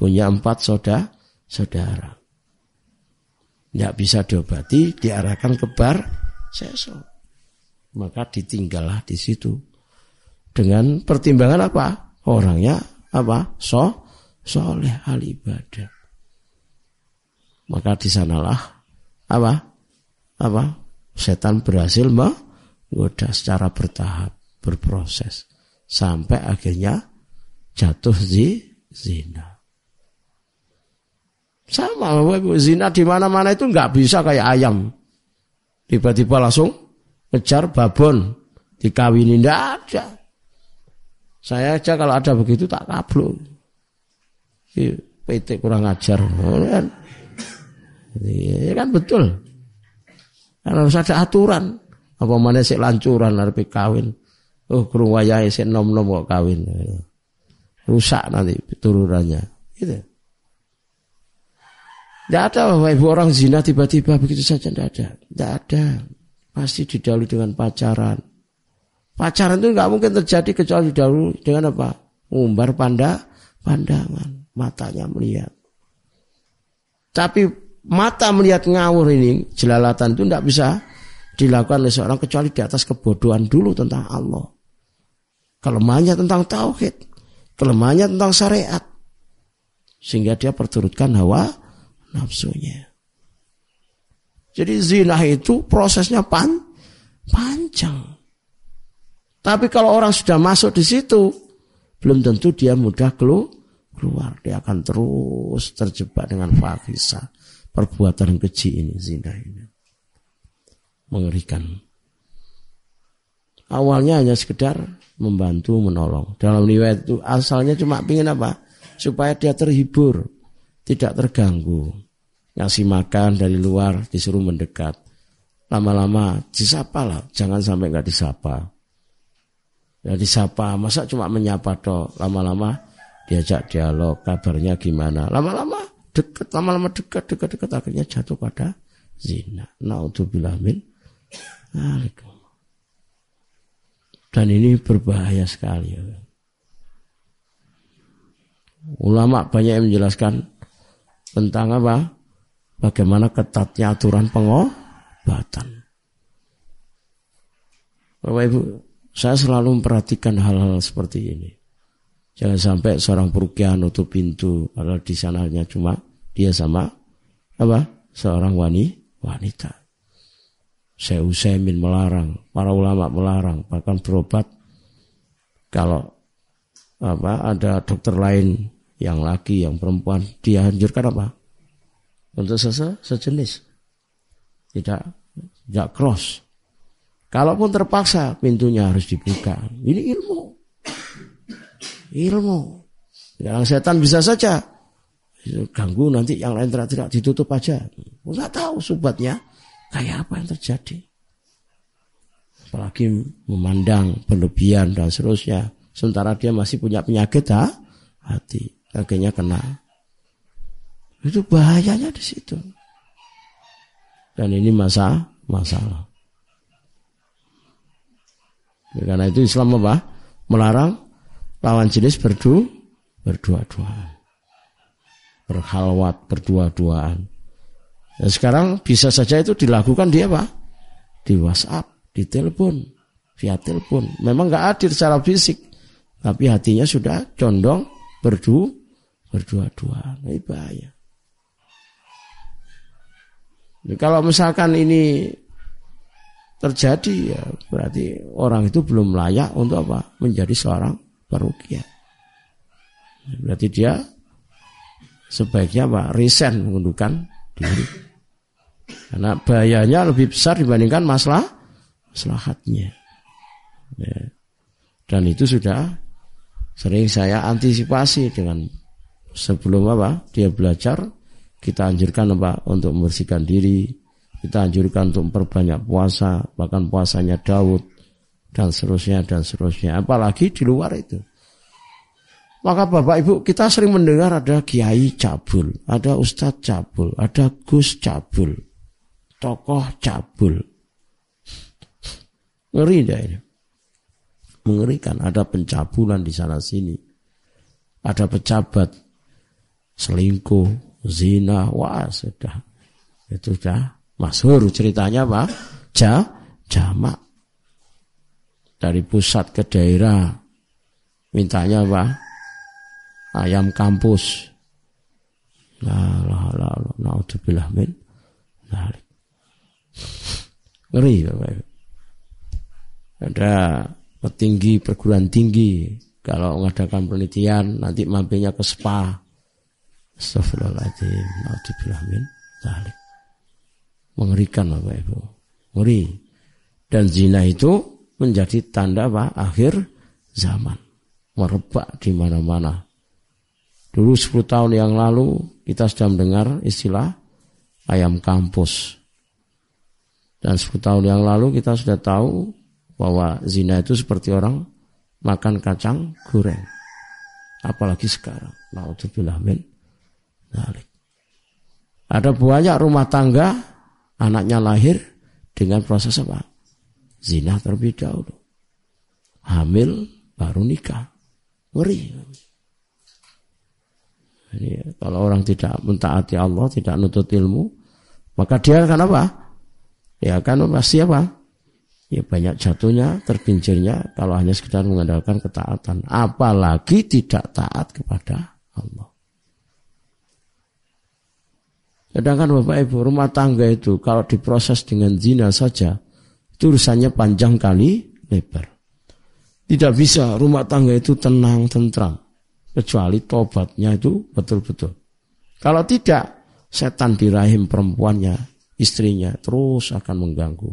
Punya empat soda, saudara. Tidak bisa diobati, diarahkan ke bar, seso. Maka ditinggallah di situ. Dengan pertimbangan apa? Orangnya apa? So, soleh al ibadah. Maka di sanalah apa? Apa? Setan berhasil menggoda secara bertahap, berproses sampai akhirnya jatuh di zina. Sama, zina di mana-mana itu nggak bisa kayak ayam. Tiba-tiba langsung ngejar babon. Dikawini ndak ada. Saya aja kalau ada begitu tak kablu PT kurang ajar. Kan? Ya kan betul. Kan harus ada aturan. Apa mana sih lancuran harus kawin? Oh kurung wayahe sih nom nom kok kawin. Rusak nanti turunannya gitu tidak ada Bapak Ibu orang zina tiba-tiba begitu saja tidak ada. Tidak ada. Pasti didahului dengan pacaran. Pacaran itu nggak mungkin terjadi kecuali didahului dengan apa? Umbar panda, pandangan. Matanya melihat. Tapi mata melihat ngawur ini, jelalatan itu tidak bisa dilakukan oleh seorang kecuali di atas kebodohan dulu tentang Allah. Kelemahannya tentang tauhid. Kelemahannya tentang syariat. Sehingga dia perturutkan hawa nafsunya. Jadi zina itu prosesnya pan, panjang. Tapi kalau orang sudah masuk di situ, belum tentu dia mudah keluar. Dia akan terus terjebak dengan fakisa. Perbuatan keji ini, zina ini. Mengerikan. Awalnya hanya sekedar membantu, menolong. Dalam riwayat itu asalnya cuma ingin apa? Supaya dia terhibur tidak terganggu. Ngasih makan dari luar disuruh mendekat. Lama-lama disapa lah, jangan sampai nggak disapa. Ya disapa, masa cuma menyapa toh. Lama-lama diajak dialog, kabarnya gimana. Lama-lama dekat, lama-lama dekat, dekat, dekat akhirnya jatuh pada zina. Naudzubillah min. Dan ini berbahaya sekali. Ulama banyak yang menjelaskan tentang apa? Bagaimana ketatnya aturan pengobatan. Bapak Ibu, Saya selalu memperhatikan hal-hal seperti ini. Jangan sampai seorang perukiah nutup pintu, padahal di sana hanya cuma dia sama apa? Seorang wanita. Saya Usaimin melarang, para ulama melarang, bahkan berobat kalau apa ada dokter lain yang laki, yang perempuan, dia anjurkan apa? Untuk sese, sejenis. Tidak tidak cross. Kalaupun terpaksa pintunya harus dibuka. Ini ilmu. Ilmu. Yang setan bisa saja ganggu nanti yang lain tidak, tidak ditutup aja. Enggak tahu subatnya kayak apa yang terjadi. Apalagi memandang berlebihan dan seterusnya. Sementara dia masih punya penyakit ha? hati. Akhirnya kena. Itu bahayanya di situ. Dan ini masa masalah. Karena itu Islam apa? Melarang lawan jenis berdu berdua-duaan. Berhalwat berdua-duaan. Ya, sekarang bisa saja itu dilakukan dia apa? Di WhatsApp, di telepon, via telepon. Memang nggak hadir secara fisik, tapi hatinya sudah condong berdu berdua-duaan. Ini bahaya. Jadi kalau misalkan ini terjadi ya berarti orang itu belum layak untuk apa? Menjadi seorang perukia. Berarti dia sebaiknya apa? Resign mengundurkan diri. Karena bahayanya lebih besar dibandingkan masalah maslahatnya. Ya. Dan itu sudah sering saya antisipasi dengan sebelum apa dia belajar kita anjurkan apa untuk membersihkan diri, kita anjurkan untuk memperbanyak puasa, bahkan puasanya Daud dan seterusnya dan seterusnya. Apalagi di luar itu. Maka Bapak Ibu kita sering mendengar ada kiai cabul, ada ustadz cabul, ada gus cabul, tokoh cabul. Ngeri dah ini. Mengerikan ada pencabulan di sana sini. Ada pejabat selingkuh, zina, wah sudah. Itu sudah masyhur ceritanya pak. Ja jamak. Dari pusat ke daerah. Mintanya apa ayam kampus. La la la la naudzubillah min dzalik ngeri Bapak ada petinggi perguruan tinggi. Kalau mengadakan penelitian nanti mampirnya ke spa Astagfirullahaladzim. Naudzubillah dzalik. Mengerikan Bapak Ibu. Ngeri. Dan zina itu menjadi tanda apa? Akhir zaman. Merebak di mana-mana. Dulu 10 tahun yang lalu kita sudah mendengar istilah ayam kampus. Dan 10 tahun yang lalu kita sudah tahu bahwa zina itu seperti orang makan kacang goreng. Apalagi sekarang. Naudzubillah min ada banyak rumah tangga anaknya lahir dengan proses apa? Zina terlebih dahulu. Hamil baru nikah. Ngeri. Ini, kalau orang tidak mentaati Allah, tidak nutut ilmu, maka dia akan apa? Ya akan pasti apa? Ya banyak jatuhnya, terpincirnya kalau hanya sekedar mengandalkan ketaatan. Apalagi tidak taat kepada Allah. Sedangkan Bapak Ibu rumah tangga itu kalau diproses dengan zina saja itu urusannya panjang kali lebar. Tidak bisa rumah tangga itu tenang tentram kecuali tobatnya itu betul-betul. Kalau tidak setan di rahim perempuannya, istrinya terus akan mengganggu.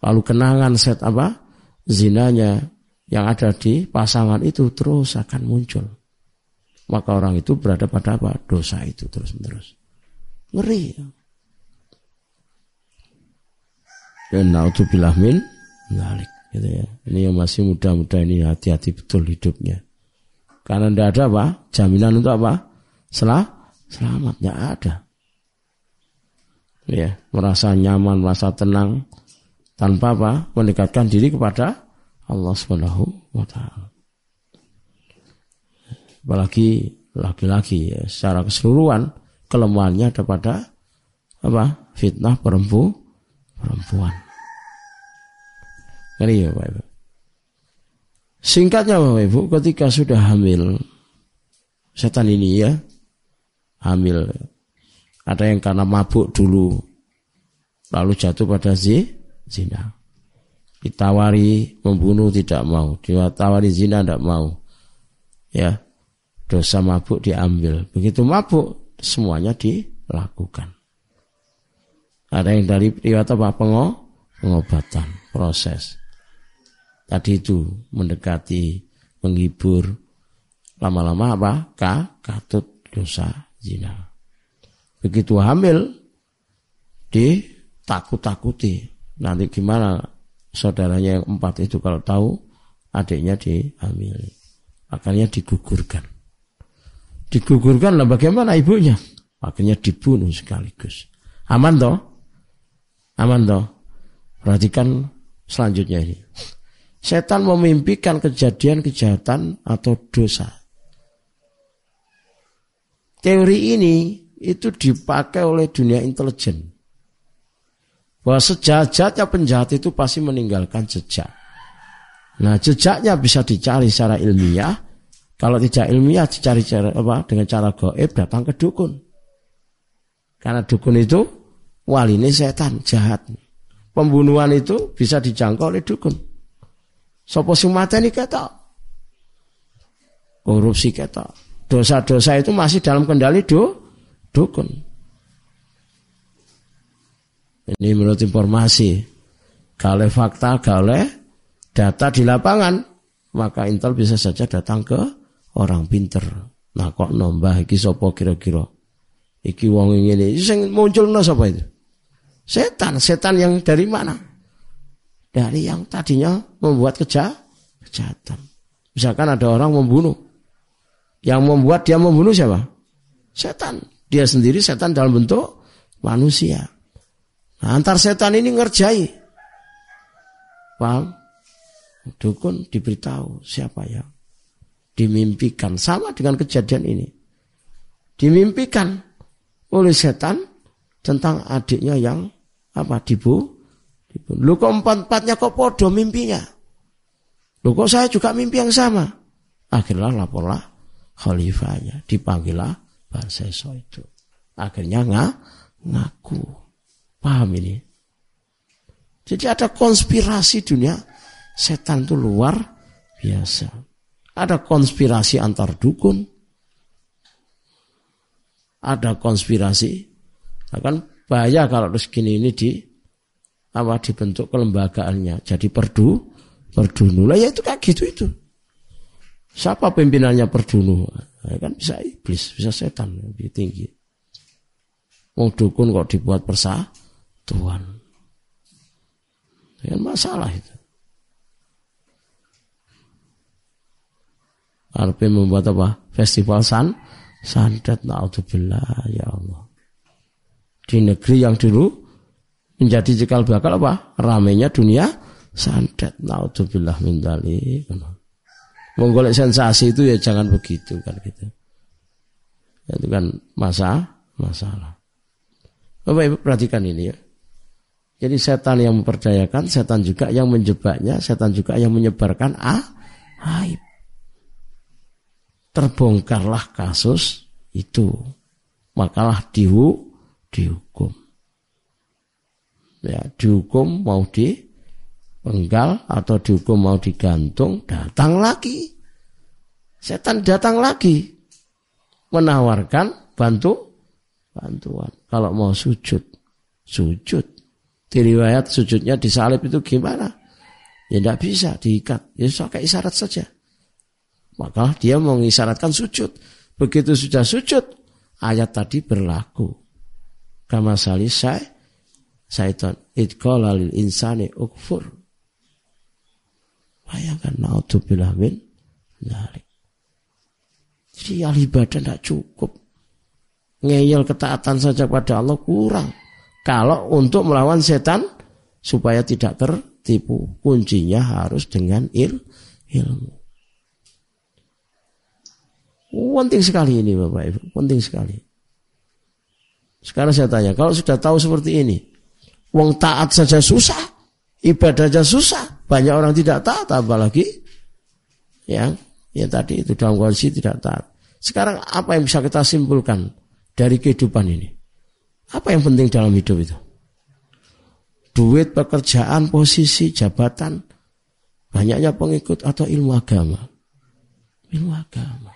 Lalu kenangan set apa? Zinanya yang ada di pasangan itu terus akan muncul. Maka orang itu berada pada apa? Dosa itu terus-menerus. Ngeri. Dan naudzubillah min nalik. Gitu ya. Ini yang masih muda-muda ini hati-hati betul hidupnya. Karena tidak ada apa? Jaminan untuk apa? Selah, selamatnya ada. Ya, merasa nyaman, merasa tenang tanpa apa? Mendekatkan diri kepada Allah Subhanahu wa taala. Apalagi laki-laki ya, secara keseluruhan kelemahannya ada pada apa? Fitnah perempu, perempuan. Ini ya Pak Ibu. Singkatnya Bapak Ibu, ketika sudah hamil, setan ini ya, hamil. Ada yang karena mabuk dulu, lalu jatuh pada zina. Ditawari membunuh tidak mau, ditawari zina tidak mau. Ya, dosa mabuk diambil. Begitu mabuk, semuanya dilakukan. Ada yang dari riwayat apa? Pengobatan, proses. Tadi itu mendekati, menghibur, lama-lama apa? Ka, katut dosa zina. Begitu hamil, ditakut-takuti. Nanti gimana saudaranya yang empat itu kalau tahu adiknya dihamil. Akhirnya digugurkan. Digugurkan lah bagaimana ibunya? Akhirnya dibunuh sekaligus. Aman toh? Aman toh? Perhatikan selanjutnya ini. Setan memimpikan kejadian kejahatan atau dosa. Teori ini itu dipakai oleh dunia intelijen. Bahwa sejahatnya penjahat itu pasti meninggalkan jejak. Nah jejaknya bisa dicari secara ilmiah. Kalau tidak ilmiah dicari cara apa dengan cara goib datang ke dukun. Karena dukun itu wali ini setan jahat. Pembunuhan itu bisa dijangkau oleh dukun. Sopo sing mateni ketok. Korupsi ketok. Dosa-dosa itu masih dalam kendali do, dukun. Ini menurut informasi. Kalau fakta, kalau data di lapangan, maka Intel bisa saja datang ke orang pinter. Nah kok nombah iki sopo kira-kira? Iki wong ini, sing muncul no sapa itu? Setan, setan yang dari mana? dari yang tadinya membuat keja kejahatan. Misalkan ada orang membunuh. Yang membuat dia membunuh siapa? Setan. Dia sendiri setan dalam bentuk manusia. Nah, antar setan ini ngerjai. Paham? Dukun diberitahu siapa yang dimimpikan. Sama dengan kejadian ini. Dimimpikan oleh setan tentang adiknya yang apa dibu Lu kok empat-empatnya kok podo mimpinya? Lu kok saya juga mimpi yang sama? Akhirnya laporlah khalifahnya. Dipanggillah Barseso itu. Akhirnya nggak ngaku. Paham ini? Jadi ada konspirasi dunia. Setan itu luar biasa. Ada konspirasi antar dukun. Ada konspirasi. Akan bahaya kalau terus gini ini di apa dibentuk kelembagaannya. Jadi perdu perdunu lah ya itu kayak gitu itu. Siapa pimpinannya perdunu ya kan bisa iblis bisa setan lebih tinggi. Mau dukun kok dibuat persatuan. Ya masalah itu Arpe membuat apa? Festival san santet naudzubillah ya Allah. Di negeri yang dulu menjadi cikal bakal apa? Ramenya dunia santet. Naudzubillah min dzalik. Menggolek sensasi itu ya jangan begitu kan gitu. Itu kan masa masalah. Bapak Ibu perhatikan ini ya. Jadi setan yang memperdayakan, setan juga yang menjebaknya, setan juga yang menyebarkan ah, aib. Terbongkarlah kasus itu. Makalah dihu, dihukum. Ya dihukum mau dipenggal atau dihukum mau digantung datang lagi. Setan datang lagi menawarkan bantu bantuan. Kalau mau sujud sujud. Di riwayat sujudnya disalib itu gimana? Ya tidak bisa diikat. Ya pakai isyarat saja maka dia mengisyaratkan sujud begitu sudah sujud ayat tadi berlaku kama salisai Syaitan idqala lil insani ukfur. Bayangkan naudzubillah min dzalik. Jadi al ibadah tidak cukup. Ngeyel ketaatan saja pada Allah kurang. Kalau untuk melawan setan supaya tidak tertipu, kuncinya harus dengan il, ilmu. Penting sekali ini Bapak Ibu, penting sekali. Sekarang saya tanya, kalau sudah tahu seperti ini, Wong taat saja susah, ibadah saja susah. Banyak orang tidak taat, apalagi ya ya tadi itu dalam kondisi tidak taat. Sekarang apa yang bisa kita simpulkan dari kehidupan ini? Apa yang penting dalam hidup itu? Duit, pekerjaan, posisi, jabatan, banyaknya pengikut atau ilmu agama? Ilmu agama.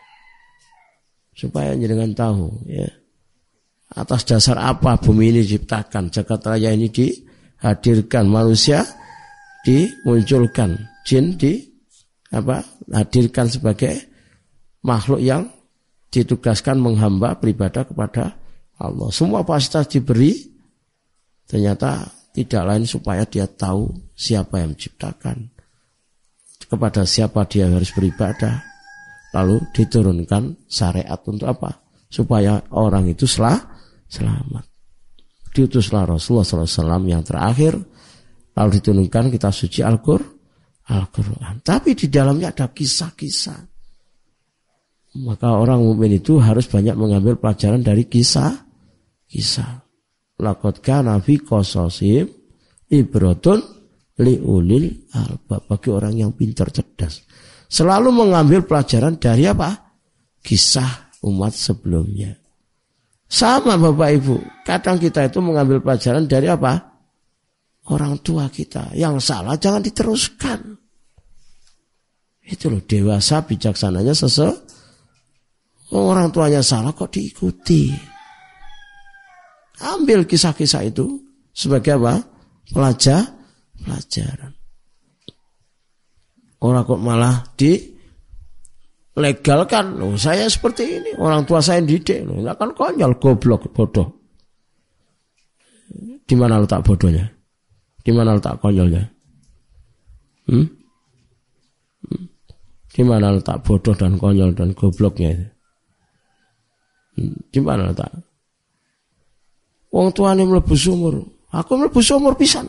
Supaya jangan tahu ya. Atas dasar apa bumi ini diciptakan, jagat raya ini dihadirkan, manusia dimunculkan, jin di apa hadirkan sebagai makhluk yang ditugaskan menghamba beribadah kepada Allah. Semua fasilitas diberi ternyata tidak lain supaya dia tahu siapa yang menciptakan, kepada siapa dia harus beribadah. Lalu diturunkan syariat untuk apa? Supaya orang itu selah, selamat. Diutuslah Rasulullah SAW yang terakhir. Lalu diturunkan kita suci Al-Qur'an. Al-Quran. Tapi di dalamnya ada kisah-kisah. Maka orang mukmin itu harus banyak mengambil pelajaran dari kisah. Kisah. Lakot kana fi qasasim ibratun liulil albab bagi orang yang pintar cerdas. Selalu mengambil pelajaran dari apa? Kisah umat sebelumnya. Sama Bapak Ibu, kadang kita itu mengambil pelajaran dari apa? orang tua kita. Yang salah jangan diteruskan. Itu loh dewasa bijaksananya sese orang tuanya salah kok diikuti. Ambil kisah-kisah itu sebagai apa? Pelajar, pelajaran. Orang kok malah di legalkan. Loh, saya seperti ini, orang tua saya didik. Loh, kan konyol, goblok, bodoh. Di mana letak bodohnya? Di mana letak konyolnya? Hmm? hmm? Di mana letak bodoh dan konyol dan gobloknya itu? Hmm? Di mana letak? Wong tuane mlebu sumur. Aku mlebu sumur pisan.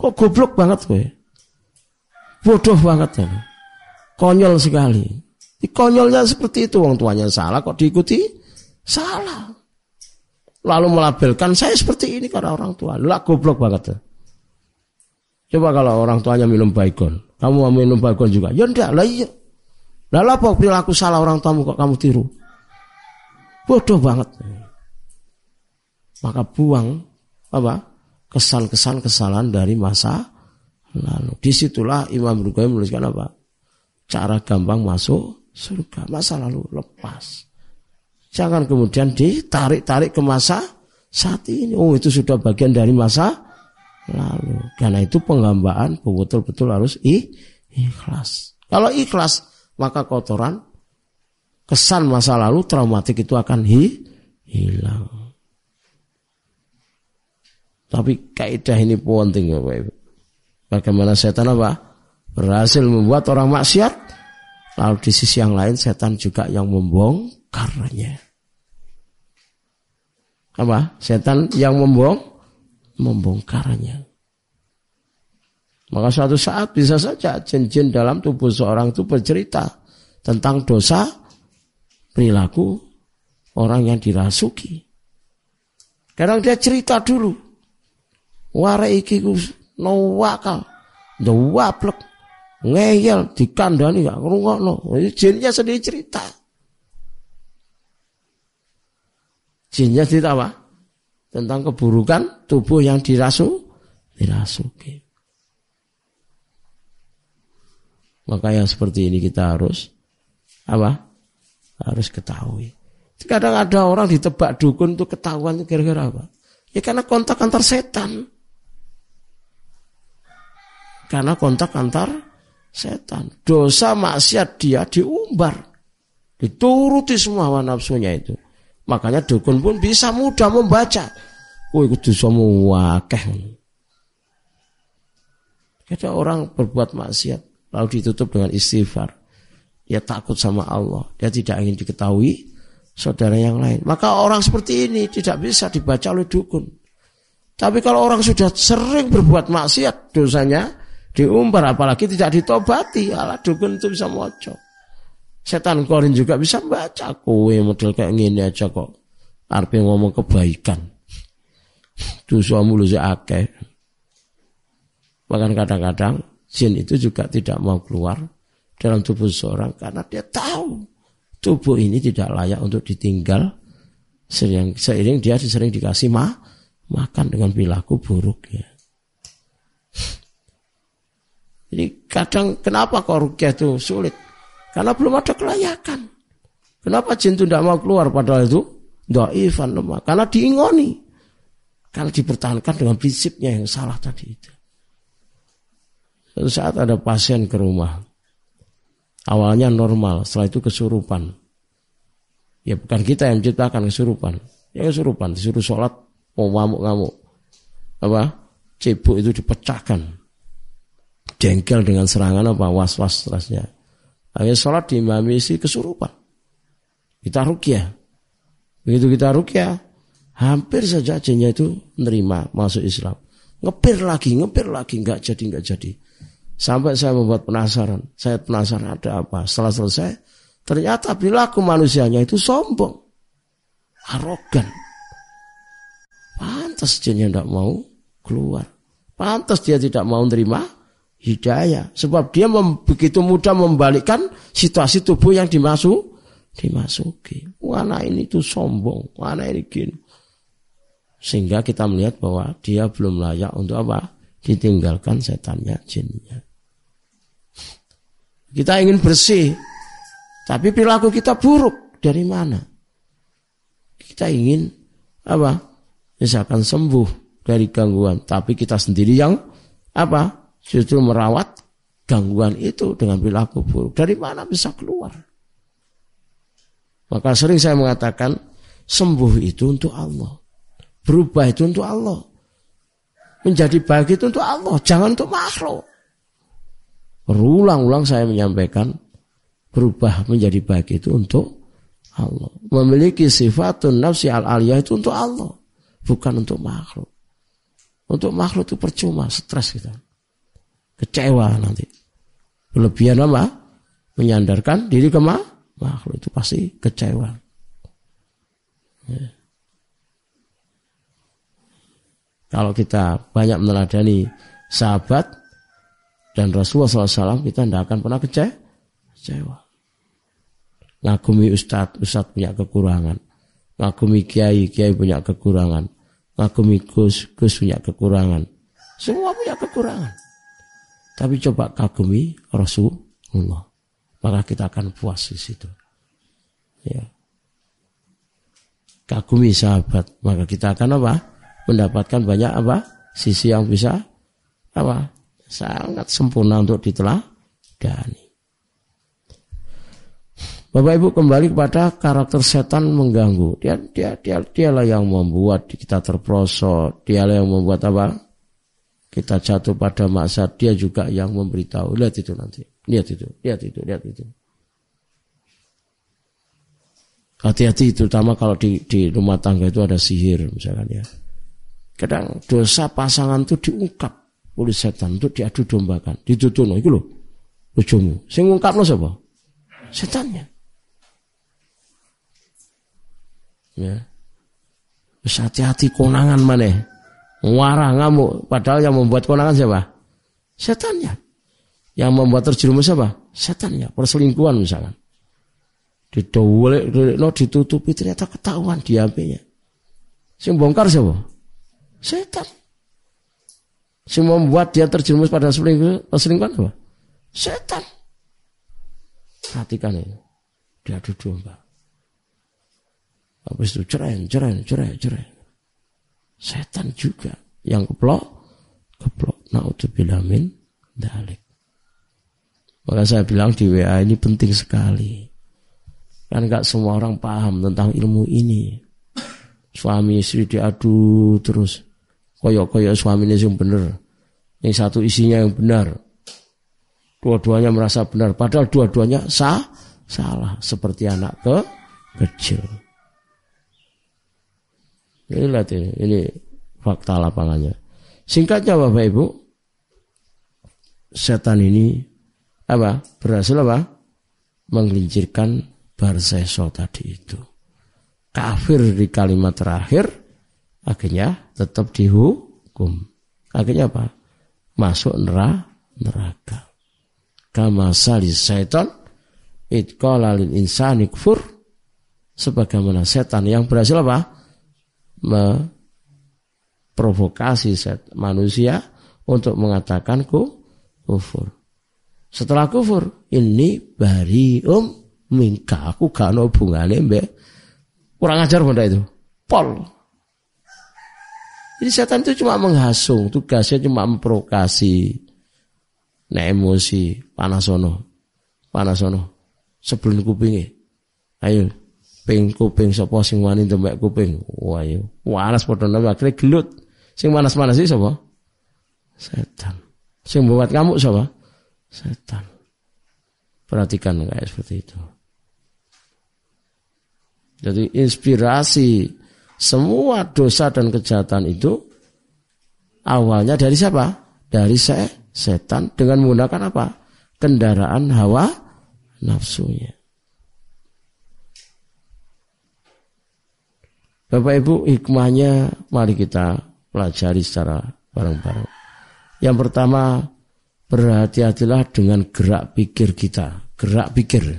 Kok goblok banget kowe? Bodoh banget ya. Konyol sekali. Di konyolnya seperti itu wong tuanya salah kok diikuti? Salah. Lalu melabelkan saya seperti ini karena orang tua. Lah goblok banget. Ya. Coba kalau orang tuanya minum baikon, kamu mau minum baikon juga? Ya enggak, lah iya. Lah apa perilaku salah orang tuamu kok kamu tiru? Bodoh banget. Maka buang apa? Kesan-kesan kesalahan dari masa lalu. Di situlah Imam Bukhari menuliskan apa? Cara gampang masuk surga. Masa lalu lepas. Jangan kemudian ditarik-tarik ke masa saat ini. Oh itu sudah bagian dari masa lalu. Karena itu penghambaan betul-betul harus ikhlas. Kalau ikhlas, maka kotoran, kesan masa lalu traumatik itu akan hi, hilang. Tapi kaidah ini penting Bapak Ibu. Bagaimana setan apa? Berhasil membuat orang maksiat. Lalu di sisi yang lain setan juga yang membongkarnya. Apa? Setan yang membong membongkarnya. Maka suatu saat bisa saja jin-jin dalam tubuh seorang itu bercerita tentang dosa perilaku orang yang dirasuki. Kadang dia cerita dulu. Ku no wakal, waplek, ngeyel dikandani gak ngrungokno. Jinnya sendiri cerita. Jinnya cerita apa? tentang keburukan tubuh yang dirasu dirasuki. Maka yang seperti ini kita harus apa? Harus ketahui. Kadang ada orang ditebak dukun untuk ketahuan kira-kira apa? Ya karena kontak antar setan. Karena kontak antar setan. Dosa maksiat dia diumbar. Dituruti semua hawa nafsunya itu. Makanya dukun pun bisa mudah membaca. Oh, itu semua wakeh. Ada orang berbuat maksiat lalu ditutup dengan istighfar. Dia takut sama Allah. Dia tidak ingin diketahui saudara yang lain. Maka orang seperti ini tidak bisa dibaca oleh dukun. Tapi kalau orang sudah sering berbuat maksiat, dosanya diumbar, apalagi tidak ditobati, ala dukun itu bisa mocok. Setan korin juga bisa baca kue model kayak gini aja kok. Arpe ngomong kebaikan. Dosa mulu akeh. Bahkan kadang-kadang jin itu juga tidak mau keluar dalam tubuh seseorang karena dia tahu tubuh ini tidak layak untuk ditinggal sering seiring dia sering dikasih ma, makan dengan perilaku buruk ya. Jadi kadang kenapa kok rukyah itu sulit? Karena belum ada kelayakan. Kenapa jin itu tidak mau keluar padahal itu doifan lemah? Karena diingoni. Karena dipertahankan dengan prinsipnya yang salah tadi itu. Suatu saat ada pasien ke rumah. Awalnya normal, setelah itu kesurupan. Ya bukan kita yang menciptakan kesurupan. Ya kesurupan, disuruh sholat, mau ngamuk-ngamuk. Apa? Cebuk itu dipecahkan jengkel dengan serangan apa was-was stresnya. Akhirnya sholat di isi kesurupan. Kita rukyah. Begitu kita rukyah, hampir saja jinnya itu menerima masuk Islam. Ngepir lagi, ngepir lagi, nggak jadi, nggak jadi. Sampai saya membuat penasaran. Saya penasaran ada apa. Setelah selesai, ternyata perilaku manusianya itu sombong. Arogan. Pantas jinnya tidak mau keluar. Pantas dia tidak mau menerima hidayah. Sebab dia begitu mudah membalikkan situasi tubuh yang dimasuk, dimasuki. Mana ini tuh sombong, mana ini gini. Sehingga kita melihat bahwa dia belum layak untuk apa? Ditinggalkan setannya, jinnya. Kita ingin bersih, tapi perilaku kita buruk. Dari mana? Kita ingin apa? Misalkan sembuh dari gangguan, tapi kita sendiri yang apa? Justru merawat gangguan itu dengan perilaku buruk. Dari mana bisa keluar? Maka sering saya mengatakan sembuh itu untuk Allah. Berubah itu untuk Allah. Menjadi baik itu untuk Allah, jangan untuk makhluk. Berulang-ulang saya menyampaikan berubah menjadi baik itu untuk Allah. Memiliki sifatun nafsi al-aliyah itu untuk Allah, bukan untuk makhluk. Untuk makhluk itu percuma, stres kita kecewa nanti. Berlebihan apa? Menyandarkan diri ke makhluk itu pasti kecewa. Ya. Kalau kita banyak meneladani sahabat dan Rasulullah SAW, kita tidak akan pernah kecewa. Ngagumi ustadz, ustadz punya kekurangan. Ngagumi kiai, kiai punya kekurangan. Ngagumi gus, gus punya kekurangan. Semua punya kekurangan. Tapi coba kagumi Rasulullah. Maka kita akan puas di situ. Ya. Kagumi sahabat, maka kita akan apa? Mendapatkan banyak apa? Sisi yang bisa apa? Sangat sempurna untuk diteladani. Bapak Ibu kembali kepada karakter setan mengganggu. Dia dia dia dialah yang membuat kita terprosot. Dialah yang membuat apa? Kita jatuh pada maksud dia juga yang memberitahu. Lihat itu nanti. Lihat itu lihat itu lihat itu. Hati-hati terutama kalau di, di rumah tangga itu ada sihir misalkan ya. Kadang dosa pasangan itu diungkap oleh setan untuk diadu dombakan. Ditutuno itu loh bojomu sing ngungkap lo siapa? Setannya. Ya. Hati-hati konangan mana Warah ngamuk. Padahal yang membuat konangan siapa? Setannya. Yang membuat terjerumus siapa? Setannya. Perselingkuhan misalkan. Didowel, no, ditutupi ternyata ketahuan di HP-nya. Sing bongkar siapa? Setan. Sing membuat dia terjerumus pada perselingkuhan apa? Setan. Perhatikan ini. Dia duduk mbak. Habis itu cerai, cerai, cerai, cerai. Setan juga yang keplok, keplok. Naudzubillah min dalik. Maka saya bilang di WA ini penting sekali. Kan gak semua orang paham tentang ilmu ini. Suami istri diadu terus. Koyok-koyok suami ini yang benar. Yang satu isinya yang benar. Dua-duanya merasa benar. Padahal dua-duanya sah, salah. Seperti anak ke kecil. Ini lihat ini, ini fakta lapangannya. Singkatnya Bapak Ibu, setan ini apa? Berhasil apa? Menggelincirkan Barseso tadi itu. Kafir di kalimat terakhir, akhirnya tetap dihukum. Akhirnya apa? Masuk neraka. kama salis syaitan itqala lil insani kufur sebagaimana setan yang berhasil apa? Memprovokasi set manusia untuk mengatakan ku kufur. Setelah kufur, ini bari um mingka aku gak hubungannya mbak kurang ajar benda itu. Pol. Jadi setan itu cuma menghasung, tugasnya cuma memprovokasi. Nah emosi, panasono, panasono, sebelum kupingnya. Ayo, ping kuping sapa sing wani demek kuping. Wah yo. Wanas padha nang akhire gelut. Sing manas-manas iki sapa? Setan. Sing buat kamu sapa? Setan. Perhatikan kayak seperti itu. Jadi inspirasi semua dosa dan kejahatan itu awalnya dari siapa? Dari se setan dengan menggunakan apa? Kendaraan hawa nafsunya. Bapak Ibu hikmahnya mari kita pelajari secara bareng-bareng. Yang pertama berhati-hatilah dengan gerak pikir kita, gerak pikir.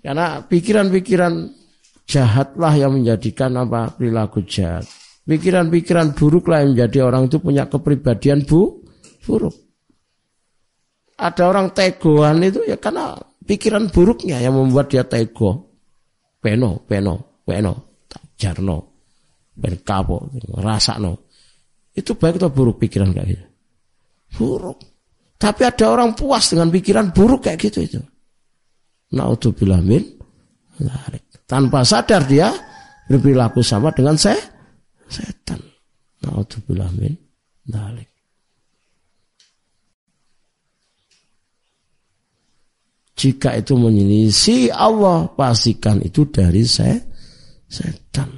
Karena pikiran-pikiran jahatlah yang menjadikan apa perilaku jahat. Pikiran-pikiran buruklah yang menjadi orang itu punya kepribadian bu, buruk. Ada orang tegoan itu ya karena pikiran buruknya yang membuat dia tego peno peno peno. Jarno. Ben kapo no itu baik atau buruk pikiran kayak gitu? Buruk. Tapi ada orang puas dengan pikiran buruk kayak gitu itu. Naudzubillah min tanpa sadar dia berperilaku sama dengan saya setan. Naudzubillah min dalik Jika itu menyelisih Allah, pastikan itu dari saya, setan.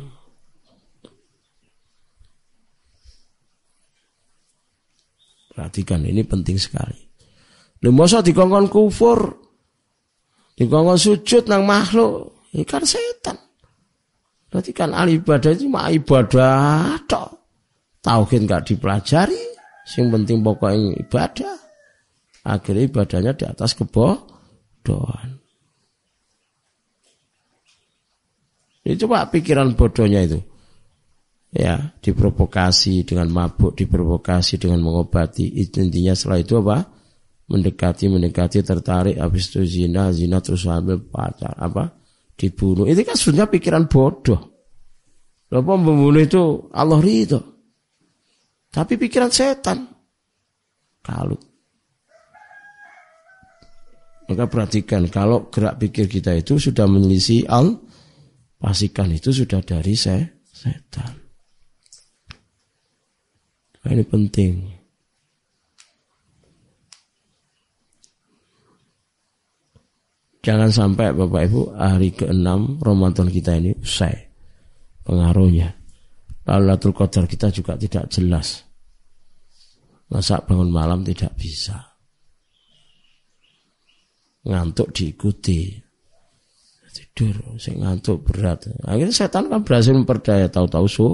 Perhatikan ini penting sekali. Lemoso dikongkon kufur, dikongkon sujud nang makhluk, ikan setan. Berarti kan al ibadah itu mah ibadah tok. Tauhid nggak dipelajari, sing penting pokoknya ibadah. Akhirnya ibadahnya di atas kebo kebodohan. Ini coba pikiran bodohnya itu. Ya, diprovokasi dengan mabuk, diprovokasi dengan mengobati. Itu intinya setelah itu apa? Mendekati, mendekati, tertarik, habis itu zina, zina terus hamil pacar, apa? Dibunuh. Itu kan sebenarnya pikiran bodoh. Lalu pembunuh itu Allah ridho. Tapi pikiran setan. Kalut. Maka perhatikan kalau gerak pikir kita itu sudah menyelisih al, pastikan itu sudah dari se setan. Nah, ini penting. Jangan sampai Bapak Ibu hari ke-6 Ramadan kita ini usai pengaruhnya. Lalu Latul Qadar kita juga tidak jelas. Masa bangun malam tidak bisa ngantuk diikuti. Tidur sing ngantuk berat. Akhirnya setan kan berhasil memperdaya tahu-tahu su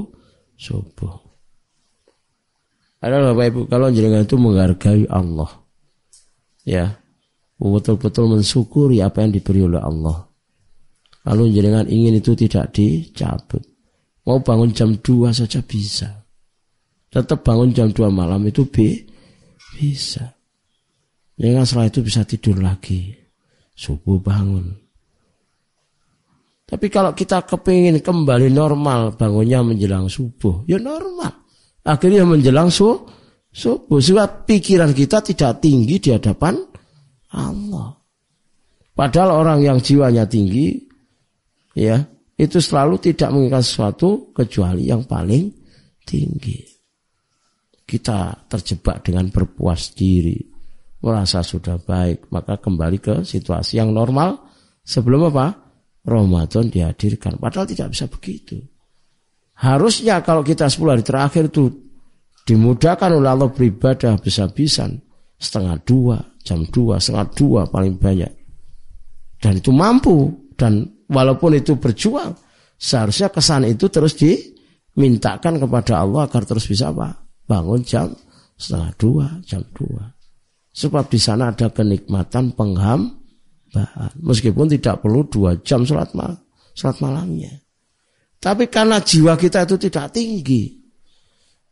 subuh. Ada bapak ibu kalau jenengan itu menghargai Allah ya betul-betul mensyukuri apa yang diberi oleh Allah. Kalau jenengan ingin itu tidak dicabut mau bangun jam 2 saja bisa. Tetap bangun jam 2 malam itu bi bisa. Jangan setelah itu bisa tidur lagi subuh bangun. Tapi kalau kita kepingin kembali normal, bangunnya menjelang subuh, ya normal. Akhirnya menjelang su, subuh. Sebab pikiran kita tidak tinggi di hadapan Allah. Padahal orang yang jiwanya tinggi, ya itu selalu tidak menginginkan sesuatu kecuali yang paling tinggi. Kita terjebak dengan berpuas diri, merasa sudah baik, maka kembali ke situasi yang normal sebelum apa? Ramadan dihadirkan. Padahal tidak bisa begitu. Harusnya kalau kita 10 hari terakhir itu dimudahkan oleh Allah beribadah bisa-bisan setengah dua, jam dua, setengah dua paling banyak. Dan itu mampu dan walaupun itu berjuang, seharusnya kesan itu terus dimintakan kepada Allah agar terus bisa apa? Bangun jam setengah dua, jam dua. Sebab di sana ada kenikmatan penghambaan. Meskipun tidak perlu dua jam sholat, mal sholat malamnya. Tapi karena jiwa kita itu tidak tinggi.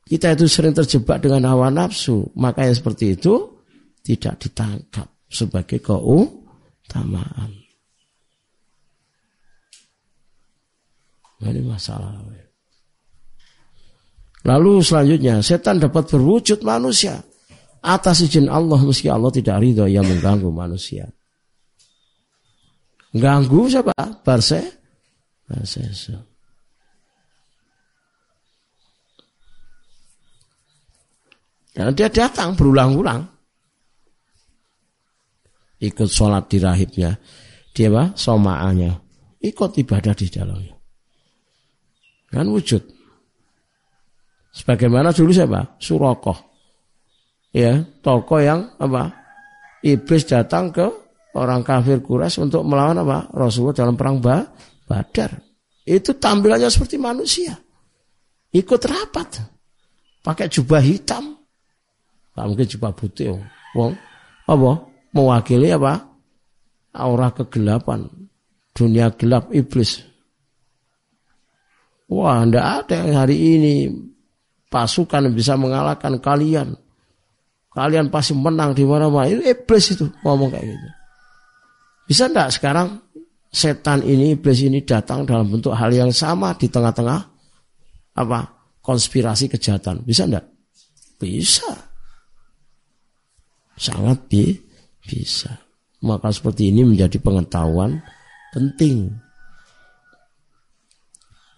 Kita itu sering terjebak dengan hawa nafsu. Maka yang seperti itu tidak ditangkap sebagai keutamaan. Ini masalah. Lalu selanjutnya setan dapat berwujud manusia atas izin Allah meski Allah tidak ridho yang mengganggu manusia. Ganggu siapa? Barse? Barse. Karena dia datang berulang-ulang. Ikut sholat di rahibnya. Dia apa? Somaannya. Ikut ibadah di dalamnya. Kan wujud. Sebagaimana dulu siapa? Surokoh. Ya, toko yang apa? Iblis datang ke orang kafir Quraisy untuk melawan apa? Rasulullah dalam perang ba Badar. Itu tampilannya seperti manusia. Ikut rapat. Pakai jubah hitam. Tak mungkin jubah putih. Wong apa? Mewakili apa? Aura kegelapan. Dunia gelap iblis. Wah, tidak ada yang hari ini pasukan bisa mengalahkan kalian. Kalian pasti menang di mana-mana. Itu iblis itu ngomong kayak gitu. Bisa enggak sekarang setan ini, iblis ini datang dalam bentuk hal yang sama di tengah-tengah apa konspirasi kejahatan. Bisa enggak? Bisa. Sangat bi bisa. Maka seperti ini menjadi pengetahuan penting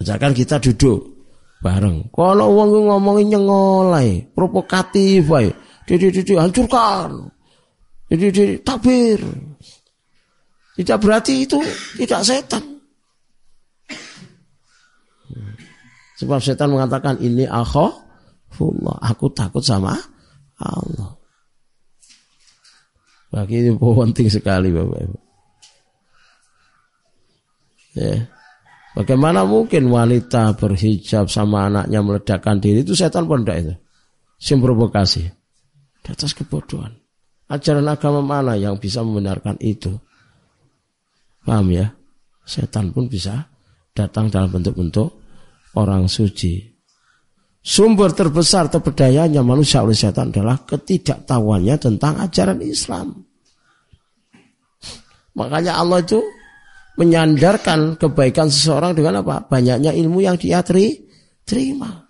Misalkan kita duduk bareng. Kalau wong ngomongin nyengolai, provokatif wae. Didi didi hancurkan. Didi didi tabir. Tidak berarti itu tidak setan. Sebab setan mengatakan ini akhafullah. Aku takut sama Allah. Bagi ini penting sekali Bapak Ibu. Ya. Bagaimana mungkin wanita berhijab sama anaknya meledakkan diri itu setan pun itu. Sim provokasi. Di atas kebodohan. Ajaran agama mana yang bisa membenarkan itu? Paham ya? Setan pun bisa datang dalam bentuk-bentuk orang suci. Sumber terbesar terperdayanya manusia oleh setan adalah ketidaktahuannya tentang ajaran Islam. Makanya Allah itu menyandarkan kebaikan seseorang dengan apa? Banyaknya ilmu yang dia teri, terima.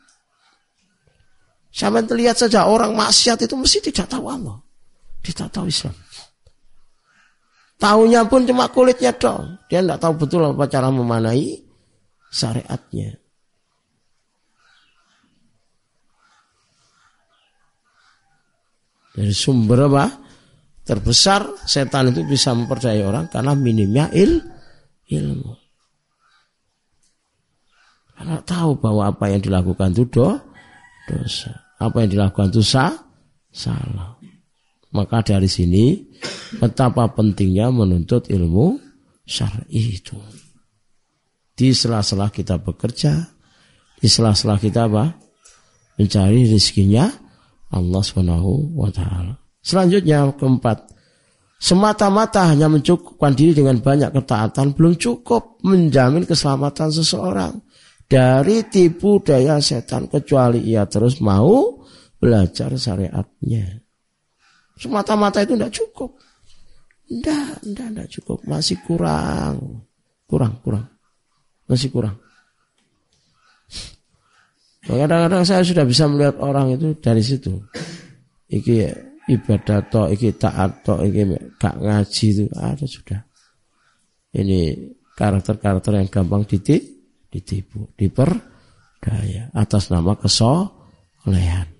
Sampai terlihat saja orang maksiat itu mesti tidak tahu Allah. Tidak tahu Islam. Tahunya pun cuma kulitnya dong. Dia tidak tahu betul apa cara memanai syariatnya. Dari sumber apa? Terbesar setan itu bisa memperdaya orang karena minimnya il, ilmu. Karena tahu bahwa apa yang dilakukan itu do, dosa. Apa yang dilakukan itu sah, salah. Maka dari sini betapa pentingnya menuntut ilmu syar'i itu. Di sela-sela kita bekerja, di sela-sela kita apa? Mencari rezekinya Allah Subhanahu wa taala. Selanjutnya keempat, Semata-mata hanya mencukupkan diri dengan banyak ketaatan belum cukup menjamin keselamatan seseorang dari tipu daya setan kecuali ia terus mau belajar syariatnya. Semata-mata itu tidak cukup. Tidak, tidak, tidak cukup. Masih kurang. Kurang, kurang. Masih kurang. Kadang-kadang saya sudah bisa melihat orang itu dari situ. Iki ibadah to iki taat to iki gak ngaji itu ada sudah ini karakter-karakter yang gampang ditipu, ditipu diperdaya atas nama kesolehan.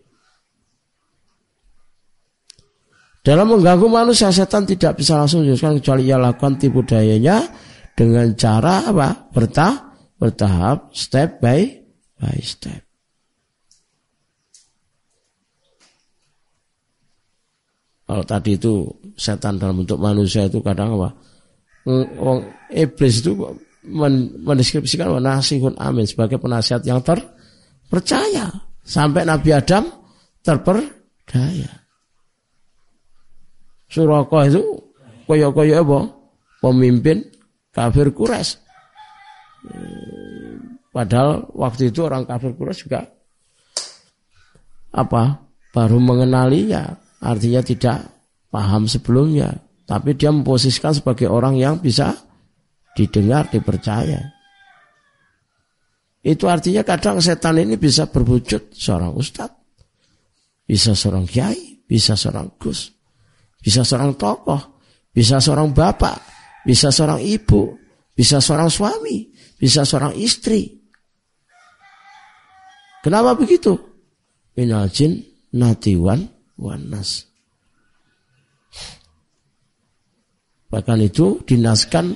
Dalam mengganggu manusia setan tidak bisa langsung menjelaskan kecuali ia lakukan tipu dayanya dengan cara apa? Bertah bertahap step by by step. Kalau tadi itu setan dalam bentuk manusia itu kadang apa? Wong iblis itu mendeskripsikan nasihun amin sebagai penasihat yang terpercaya sampai Nabi Adam terperdaya. daya. Suraka itu koyo-koyo apa? Pemimpin kafir Quraisy. Padahal waktu itu orang kafir Quraisy juga apa? Baru mengenali ya, artinya tidak paham sebelumnya, tapi dia memposisikan sebagai orang yang bisa didengar, dipercaya. Itu artinya kadang setan ini bisa berwujud seorang ustadz, bisa seorang kiai, bisa seorang gus, bisa seorang tokoh, bisa seorang bapak, bisa seorang ibu, bisa seorang suami, bisa seorang istri. Kenapa begitu? Minal jin natiwan wanas. Bahkan itu dinaskan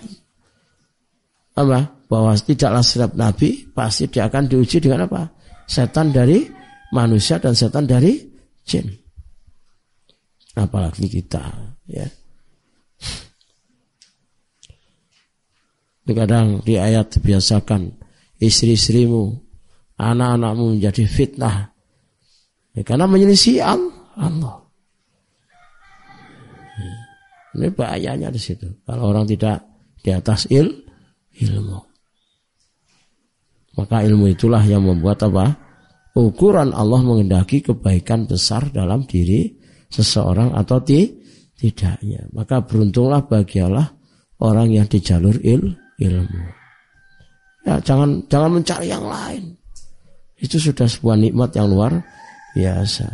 apa? bahwa tidaklah setiap nabi pasti dia akan diuji dengan apa? Setan dari manusia dan setan dari jin. Apalagi kita, ya. Kadang di ayat dibiasakan istri-istrimu, anak-anakmu menjadi fitnah. Ya, karena menyelisih Allah. Ini bahayanya di situ. Kalau orang tidak di atas il, ilmu. Maka ilmu itulah yang membuat apa? Ukuran Allah mengendaki kebaikan besar dalam diri seseorang atau ti, tidaknya. Maka beruntunglah bagialah orang yang di jalur il, ilmu. Ya, jangan jangan mencari yang lain. Itu sudah sebuah nikmat yang luar biasa.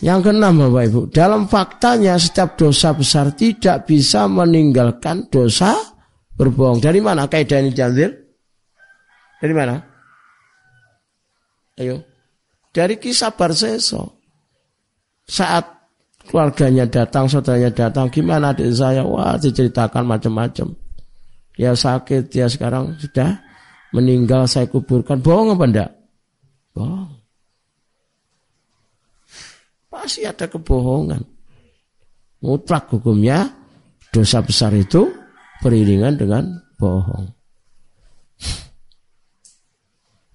Yang keenam Bapak Ibu, dalam faktanya setiap dosa besar tidak bisa meninggalkan dosa berbohong. Dari mana kaidah ini diambil? Dari mana? Ayo. Dari kisah Barseso. Saat keluarganya datang, saudaranya datang, gimana adik saya? Wah, diceritakan macam-macam. Dia sakit, dia sekarang sudah meninggal, saya kuburkan. Bohong apa enggak? Bohong. Pasti ada kebohongan. Mutlak hukumnya, dosa besar itu beriringan dengan bohong.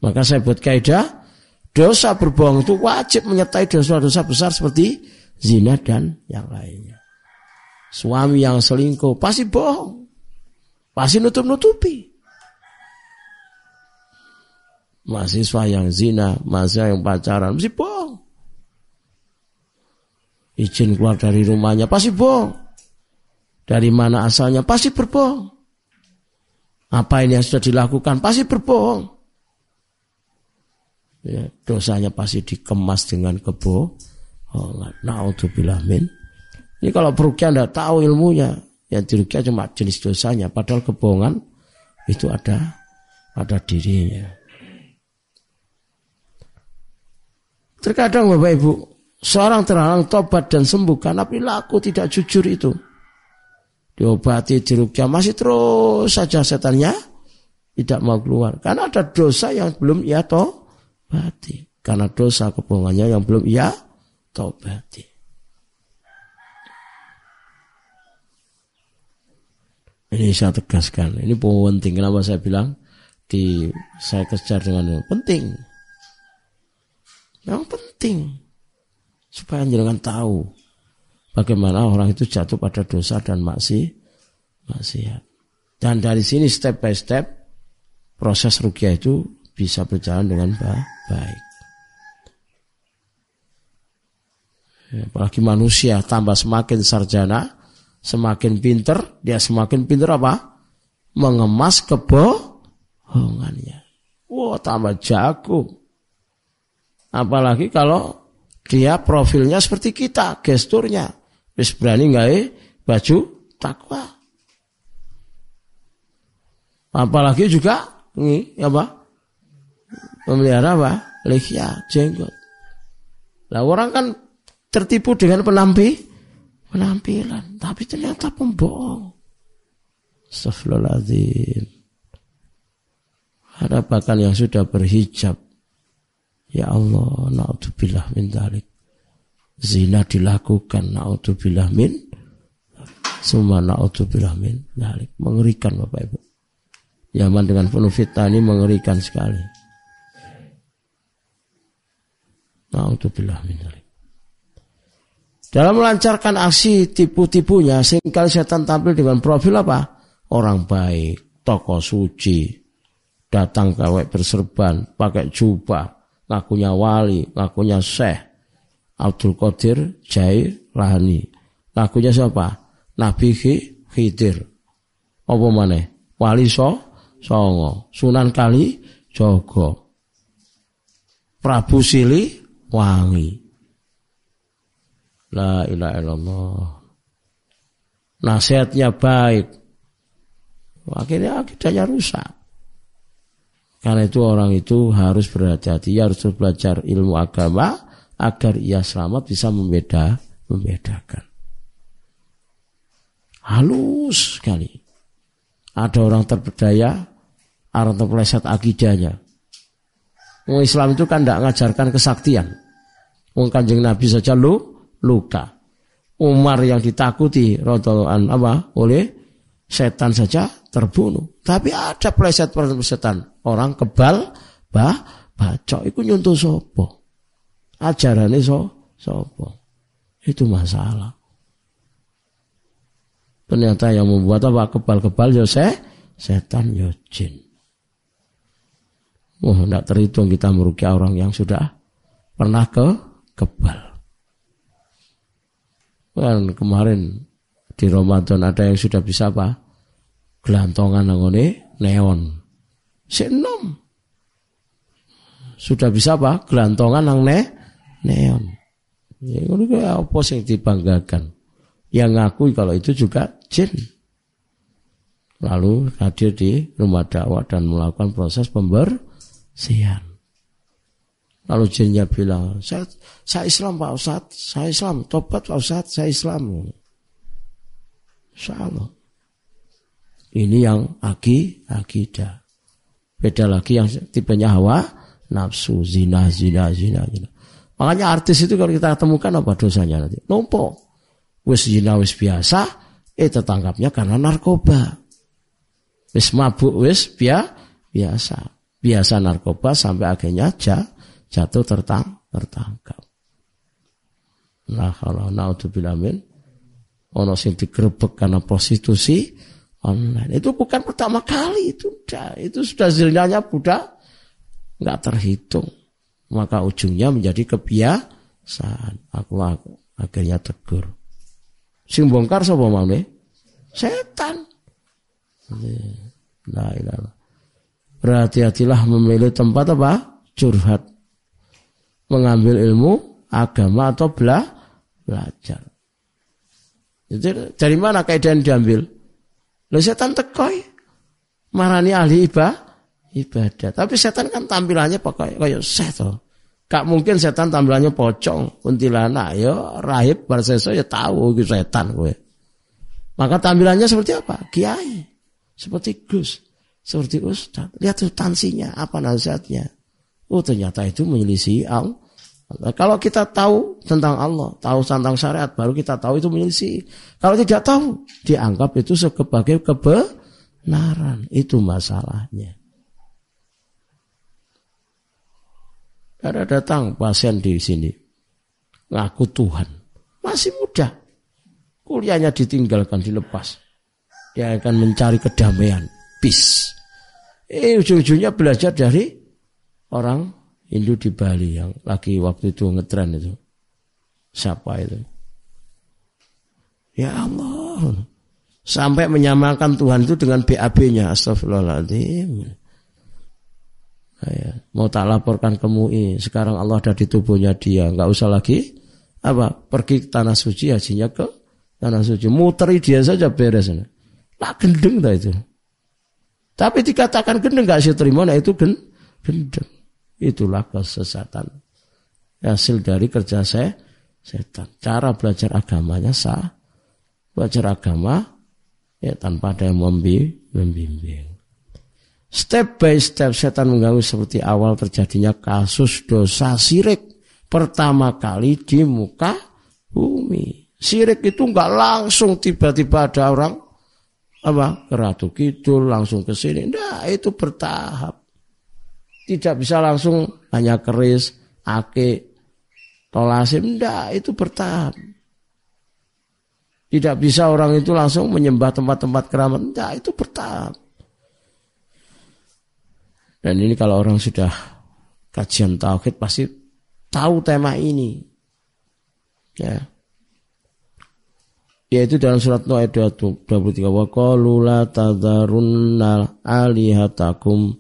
Maka saya buat kaidah dosa berbohong itu wajib menyertai dosa-dosa besar seperti zina dan yang lainnya. Suami yang selingkuh pasti bohong. Pasti nutup-nutupi. Mahasiswa yang zina, mahasiswa yang pacaran pasti bohong. Izin keluar dari rumahnya pasti bohong. Dari mana asalnya pasti berbohong. Apa ini yang sudah dilakukan pasti berbohong ya, dosanya pasti dikemas dengan kebohongan. Naudzubillah min. Ini kalau perukia tidak tahu ilmunya, yang dirukia cuma jenis dosanya, padahal kebohongan itu ada pada dirinya. Terkadang Bapak Ibu, seorang terhalang tobat dan sembuh karena perilaku tidak jujur itu. Diobati, dirukia, masih terus saja setannya tidak mau keluar. Karena ada dosa yang belum ia taubati. Karena dosa kebohongannya yang belum ia taubati. Ini saya tegaskan. Ini penting. Kenapa saya bilang di saya kejar dengan yang penting. Yang penting supaya jangan tahu bagaimana orang itu jatuh pada dosa dan maksi maksiat. Dan dari sini step by step proses rukyah itu bisa berjalan dengan baik. Ya, apalagi manusia tambah semakin sarjana, semakin pinter, dia semakin pinter apa? Mengemas kebohongannya. Wah, tambah jago. Apalagi kalau dia profilnya seperti kita, gesturnya. Wis berani nggak baju takwa. Apalagi juga ini apa? memelihara apa? Lihya, jenggot. Nah orang kan tertipu dengan penampi, penampilan, tapi ternyata pembohong. Astagfirullahaladzim. Ada bahkan yang sudah berhijab. Ya Allah, na'udzubillah min dalik. Zina dilakukan, na'udzubillah min. Semua na'udzubillah min dalik. Mengerikan Bapak Ibu. Zaman dengan penuh fitnah ini mengerikan sekali. Naudzubillah min Dalam melancarkan aksi tipu-tipunya, sering kali setan tampil dengan profil apa? Orang baik, tokoh suci, datang kawek berserban, pakai jubah, ngakunya wali, ngakunya syekh, Abdul Qadir Jai Rahani. Ngakunya siapa? Nabi Khidir. Apa mana? Wali so, songo. Sunan Kali Jogo. Prabu Sili Wangi. La ilaha illallah. Nasihatnya baik. Akhirnya akidahnya rusak. Karena itu orang itu harus berhati-hati, harus belajar ilmu agama agar ia selamat bisa membeda, membedakan. Halus sekali. Ada orang terpedaya, orang terpeleset akidahnya. Islam itu kan tidak mengajarkan kesaktian. Wong kanjeng Nabi saja lu luka. Umar yang ditakuti rotolan apa oleh setan saja terbunuh. Tapi ada pleset setan orang kebal bah bacok itu nyuntuh sopo. Ajarannya so sopo. Itu masalah. Ternyata yang membuat apa kebal-kebal ya se, setan ya jin. Wah, oh, tidak terhitung kita merugi orang yang sudah pernah ke kebal. Kan kemarin di Ramadan ada yang sudah bisa apa? Gelantongan nangone neon. Senom. Sudah bisa apa? Gelantongan nang ne neon. Ya ini apa sih dibanggakan? Yang ngakui kalau itu juga jin. Lalu hadir di rumah dakwah dan melakukan proses pembersihan. Lalu jinnya bilang, saya, saya Islam Pak Ustaz, saya Islam, tobat Pak Ustaz, saya Islam. Insya Allah. Ini yang aki, akidah. Beda lagi yang tipenya hawa, nafsu, zina, zina, zina, zina. Makanya artis itu kalau kita temukan apa dosanya nanti? Numpuk. Wis zina wis biasa, eh tertangkapnya karena narkoba. Wis mabuk wis biasa. Biasa narkoba sampai akhirnya jah jatuh tertang, tertangkap. Nah kalau naudzubillah min ono sing digrebek karena prostitusi online itu bukan pertama kali itu udah itu sudah zinanya budak nggak terhitung maka ujungnya menjadi kebiasaan. Aku, aku akhirnya tegur. Sing bongkar sapa setan. Nah ilah berhati-hatilah memilih tempat apa? Curhat. Mengambil ilmu agama atau bela, belajar. Jadi dari mana kaidah diambil? Lalu setan tekoi. Marani ahli ibadah, ibadah. Tapi setan kan tampilannya pakai kayak setan. Kak mungkin setan tampilannya pocong, kuntilanak, ya rahib barseso ya tahu itu setan gue. Maka tampilannya seperti apa? Kiai, seperti Gus, seperti Ustaz. Lihat substansinya, apa nasihatnya. Oh ternyata itu menyelisih Allah. Kalau kita tahu tentang Allah, tahu tentang syariat, baru kita tahu itu menyelisih. Kalau tidak tahu, dianggap itu sebagai kebenaran. Itu masalahnya. Ada datang pasien di sini, ngaku Tuhan, masih muda, kuliahnya ditinggalkan, dilepas. Dia akan mencari kedamaian, peace. Eh ujung-ujungnya belajar dari orang Hindu di Bali yang lagi waktu itu ngetren itu. Siapa itu? Ya Allah. Sampai menyamakan Tuhan itu dengan BAB-nya. Astagfirullahaladzim. Ya, mau tak laporkan ke MUI. Sekarang Allah ada di tubuhnya dia. Nggak usah lagi apa pergi ke tanah suci hajinya ke tanah suci. Muteri dia saja beres. Nah gendeng dah itu. Tapi dikatakan gendeng nggak sih terima, nah itu gendeng. Itulah kesesatan. Hasil dari kerja saya setan. Cara belajar agamanya sah. Belajar agama ya tanpa ada yang membimbing. Step by step setan mengganggu seperti awal terjadinya kasus dosa sirik pertama kali di muka bumi. Sirik itu nggak langsung tiba-tiba ada orang apa keratu kidul langsung ke sini. Nah, itu bertahap. Tidak bisa langsung hanya keris, ake, tolasim enggak itu bertahap tidak bisa orang itu langsung menyembah tempat-tempat keramat enggak itu bertahap dan ini kalau orang sudah kajian tauhid pasti tahu tema ini. Ya. Yaitu dalam surat Nuh ayat 23 wa qalu la tadharunna alihatakum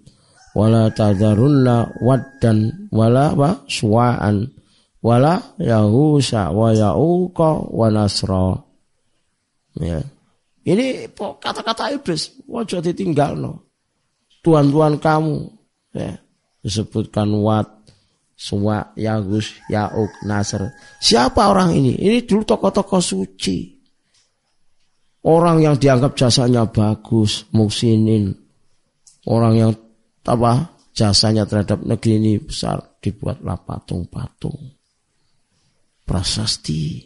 wala tadharunna waddan wala wa suwa'an wala yahusa wa yauqa wa nasra. Ya. Ini kata-kata iblis wajah ditinggal no tuan-tuan kamu ya disebutkan Wat Suwa, Yagus, Yauk, Nasr. Siapa orang ini? Ini dulu tokoh-tokoh suci. Orang yang dianggap jasanya bagus, muksinin. Orang yang apa jasanya terhadap negeri ini besar dibuatlah patung-patung. Prasasti.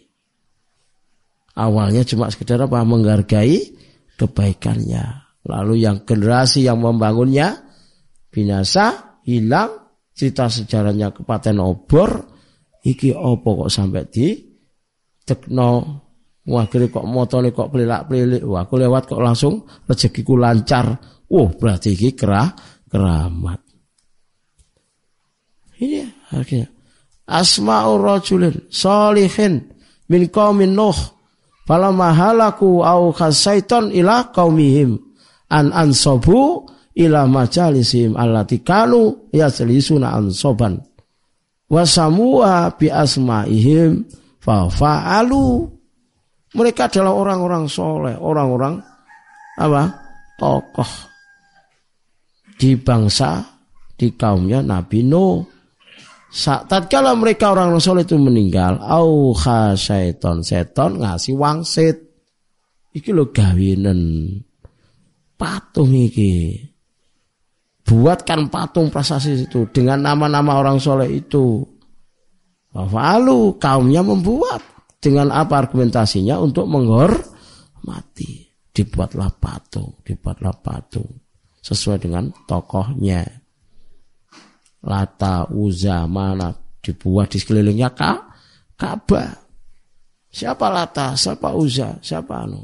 Awalnya cuma sekedar apa? Menghargai kebaikannya. Lalu yang generasi yang membangunnya binasa, hilang, cerita sejarahnya kepaten obor, iki opo kok sampai di tekno Wah, kira kok motone kok pelilak-pelilik. Wah, aku lewat kok langsung rezekiku lancar. Wah, berarti iki kerah keramat. Ini akhirnya. Asma'ur rajulin salihin min qaumin Nuh. Falamma halaku au khasaiton ila qaumihim an ansobu ila majalisihim allati kanu yaslisuna ansoban. Wasamua bi asma'ihim fa fa'alu mereka adalah orang-orang soleh, orang-orang apa? Tokoh di bangsa, di kaumnya Nabi Nuh. Saat tatkala mereka orang soleh itu meninggal, au seton seton ngasih wangsit. Iki lo gawinen patung iki. Buatkan patung prasasti itu dengan nama-nama orang soleh itu. Lalu kaumnya membuat dengan apa argumentasinya untuk menghormati. Dibuatlah patung, dibuatlah patung sesuai dengan tokohnya. Lata, Uza, mana dibuat di sekelilingnya Ka, Ka'bah. Siapa Lata, siapa Uza, siapa anu?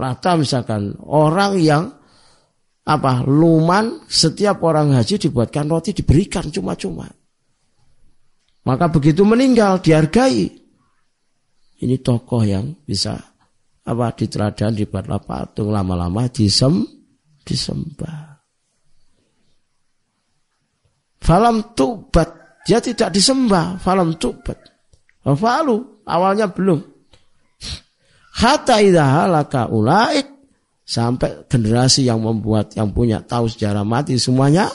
Lata misalkan orang yang apa luman setiap orang haji dibuatkan roti diberikan cuma-cuma. Maka begitu meninggal dihargai ini tokoh yang bisa apa diteladan dibuatlah patung lama-lama disem disembah. Falam tubat dia tidak disembah. Falam tubat. Falu awalnya belum. Hatta idha halaka ulaik sampai generasi yang membuat yang punya tahu sejarah mati semuanya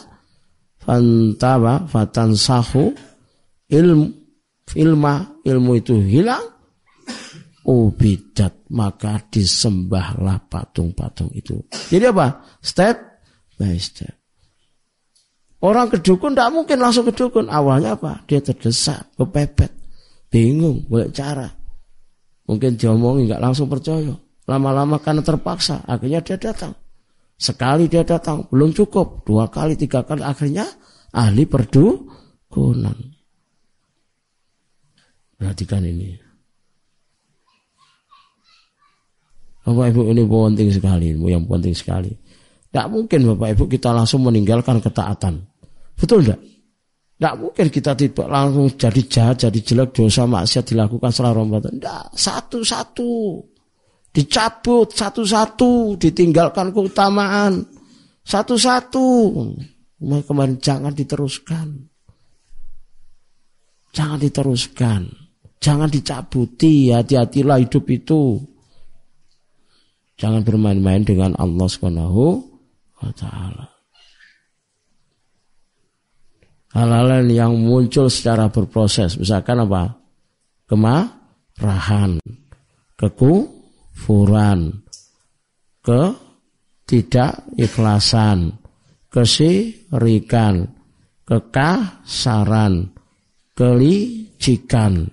fantaba fatan sahu ilmu ilma ilmu itu hilang ubidat maka disembahlah patung-patung itu. Jadi apa? Step by step. Orang ke dukun tidak mungkin langsung ke dukun. Awalnya apa? Dia terdesak, kepepet, bingung, boleh cara. Mungkin diomongi nggak langsung percaya. Lama-lama karena terpaksa, akhirnya dia datang. Sekali dia datang, belum cukup. Dua kali, tiga kali, akhirnya ahli perdukunan. Perhatikan ini. Bapak Ibu ini penting sekali, ilmu yang penting sekali. Tidak mungkin Bapak Ibu kita langsung meninggalkan ketaatan. Betul tidak? Tidak mungkin kita tidak langsung jadi jahat, jadi jelek, dosa maksiat dilakukan setelah Ramadan. Tidak, satu-satu. Dicabut satu-satu, ditinggalkan keutamaan. Satu-satu. Kemarin jangan diteruskan. Jangan diteruskan. Jangan dicabuti, hati-hatilah hidup itu. Jangan bermain-main dengan Allah Subhanahu wa taala. Hal-hal yang muncul secara berproses, misalkan apa? Kemarahan, kekufuran, ke tidak ikhlasan, kesirikan, kekasaran, kelicikan,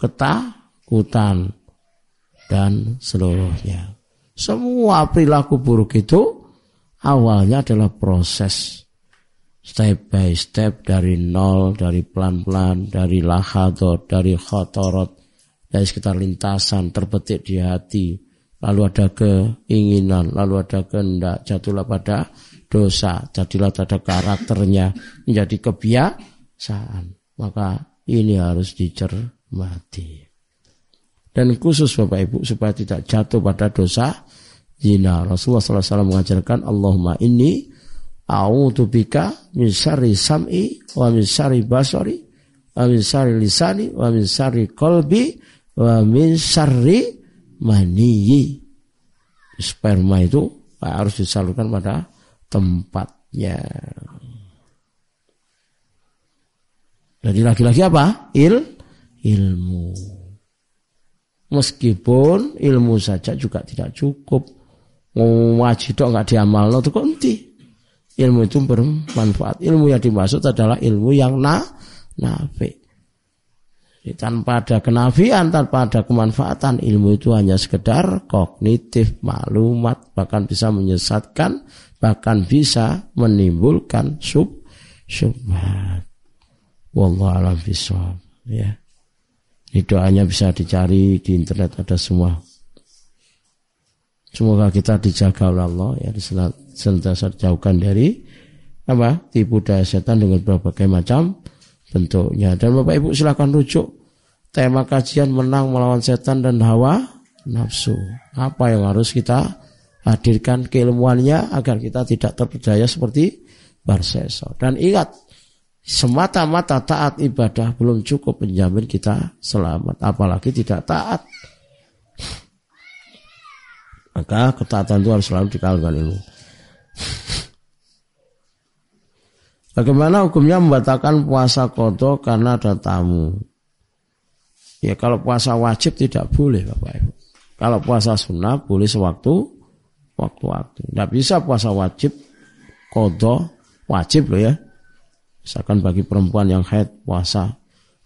ketakutan, dan seluruhnya. Semua perilaku buruk itu awalnya adalah proses. Step by step dari nol, dari pelan-pelan, dari lahadot, dari khotorot, dari sekitar lintasan terbetik di hati, lalu ada keinginan, lalu ada kehendak, jatuhlah pada dosa, jadilah pada karakternya menjadi kebiasaan. Maka ini harus dicermati. Dan khusus Bapak Ibu supaya tidak jatuh pada dosa zina. Rasulullah SAW mengajarkan Allahumma ini A'udzu bika min syarri sam'i wa min syarri basari wa min syarri lisani wa min syarri qalbi wa min syarri maniyi. Sperma itu harus disalurkan pada tempatnya. Jadi lagi-lagi apa? Il ilmu. Meskipun ilmu saja juga tidak cukup. Wajib dong nggak diamal, itu kok ilmu itu bermanfaat. Ilmu yang dimaksud adalah ilmu yang na nafi. Tanpa ada kenafian, tanpa ada kemanfaatan, ilmu itu hanya sekedar kognitif, maklumat, bahkan bisa menyesatkan, bahkan bisa menimbulkan sub subhat. Wallahu alam bisawab. Ya. Ini doanya bisa dicari di internet ada semua. Semoga kita dijaga oleh Allah ya senantiasa dijauhkan dari apa tipu daya setan dengan berbagai macam bentuknya. Dan Bapak Ibu silakan rujuk tema kajian menang melawan setan dan hawa nafsu. Apa yang harus kita hadirkan keilmuannya agar kita tidak terpedaya seperti Barseso. Dan ingat, semata-mata taat ibadah belum cukup menjamin kita selamat, apalagi tidak taat. Maka ketaatan itu harus selalu dikalahkan ilmu. Bagaimana hukumnya membatalkan puasa kodo karena ada tamu? Ya kalau puasa wajib tidak boleh Bapak Ibu. Kalau puasa sunnah boleh sewaktu waktu-waktu. Tidak bisa puasa wajib kodo wajib loh ya. Misalkan bagi perempuan yang haid puasa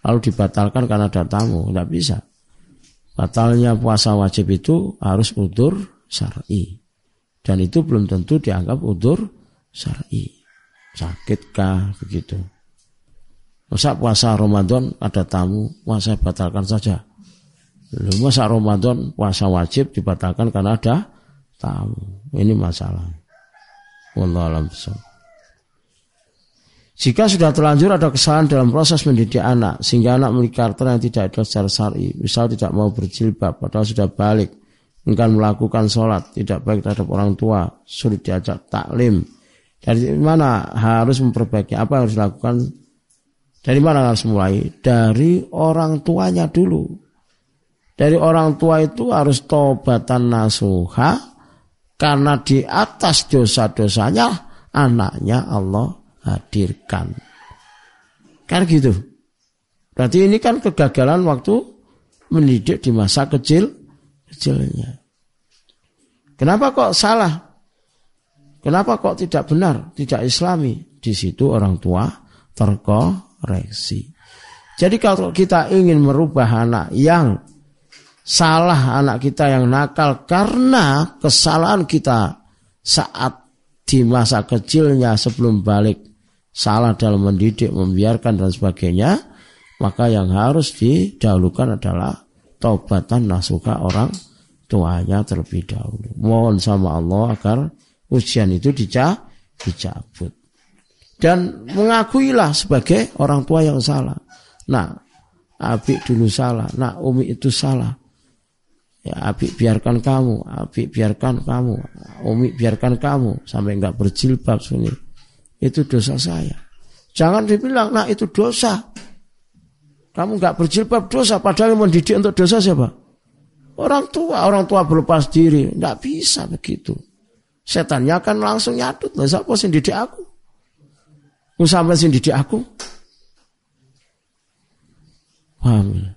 lalu dibatalkan karena ada tamu, tidak bisa. Batalnya puasa wajib itu harus udur syar'i. Dan itu belum tentu dianggap udur syar'i. Sakitkah begitu. Masa puasa Ramadan ada tamu, masa batalkan saja. Lalu masa Ramadan puasa wajib dibatalkan karena ada tamu. Ini masalah. Wallahu alam jika sudah terlanjur ada kesalahan dalam proses mendidik anak sehingga anak memiliki karakter yang tidak ada secara syar'i, misal tidak mau berjilbab padahal sudah balik enggan melakukan sholat, tidak baik terhadap orang tua, sulit diajak taklim. Dari mana harus memperbaiki? Apa yang harus dilakukan? Dari mana harus mulai? Dari orang tuanya dulu. Dari orang tua itu harus tobatan nasuha karena di atas dosa-dosanya anaknya Allah hadirkan. Kan gitu. Berarti ini kan kegagalan waktu mendidik di masa kecil kecilnya. Kenapa kok salah? Kenapa kok tidak benar, tidak islami? Di situ orang tua terkoreksi. Jadi kalau kita ingin merubah anak yang salah, anak kita yang nakal karena kesalahan kita saat di masa kecilnya sebelum balik salah dalam mendidik, membiarkan dan sebagainya, maka yang harus didahulukan adalah taubatan nasuka orang tuanya terlebih dahulu. Mohon sama Allah agar ujian itu dicabut. Dan mengakuilah sebagai orang tua yang salah. Nah, Abi dulu salah. Nah, Umi itu salah. Ya, Abi biarkan kamu, Abi biarkan kamu, Umi biarkan kamu sampai enggak berjilbab sini. Itu dosa saya. Jangan dibilang, nah itu dosa. Kamu nggak berjilbab dosa, padahal yang mendidik untuk dosa siapa? Orang tua, orang tua berlepas diri, nggak bisa begitu. Setannya akan langsung nyatut, lah siapa sih didik aku? Sampai sih didik aku? Paham?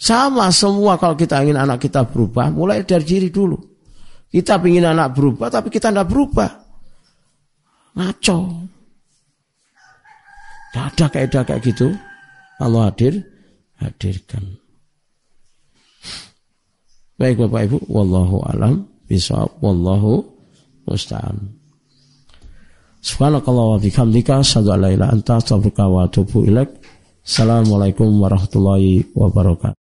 Sama semua kalau kita ingin anak kita berubah, mulai dari diri dulu. Kita ingin anak berubah, tapi kita tidak berubah. Ngaco. Tidak ada kaidah kayak gitu. Allah hadir, hadirkan. Baik Bapak Ibu, wallahu alam bisawab wallahu musta'an. Subhanakallah wa bihamdika asyhadu an la ilaha anta astaghfiruka wa atubu ilaik. Assalamualaikum warahmatullahi wabarakatuh.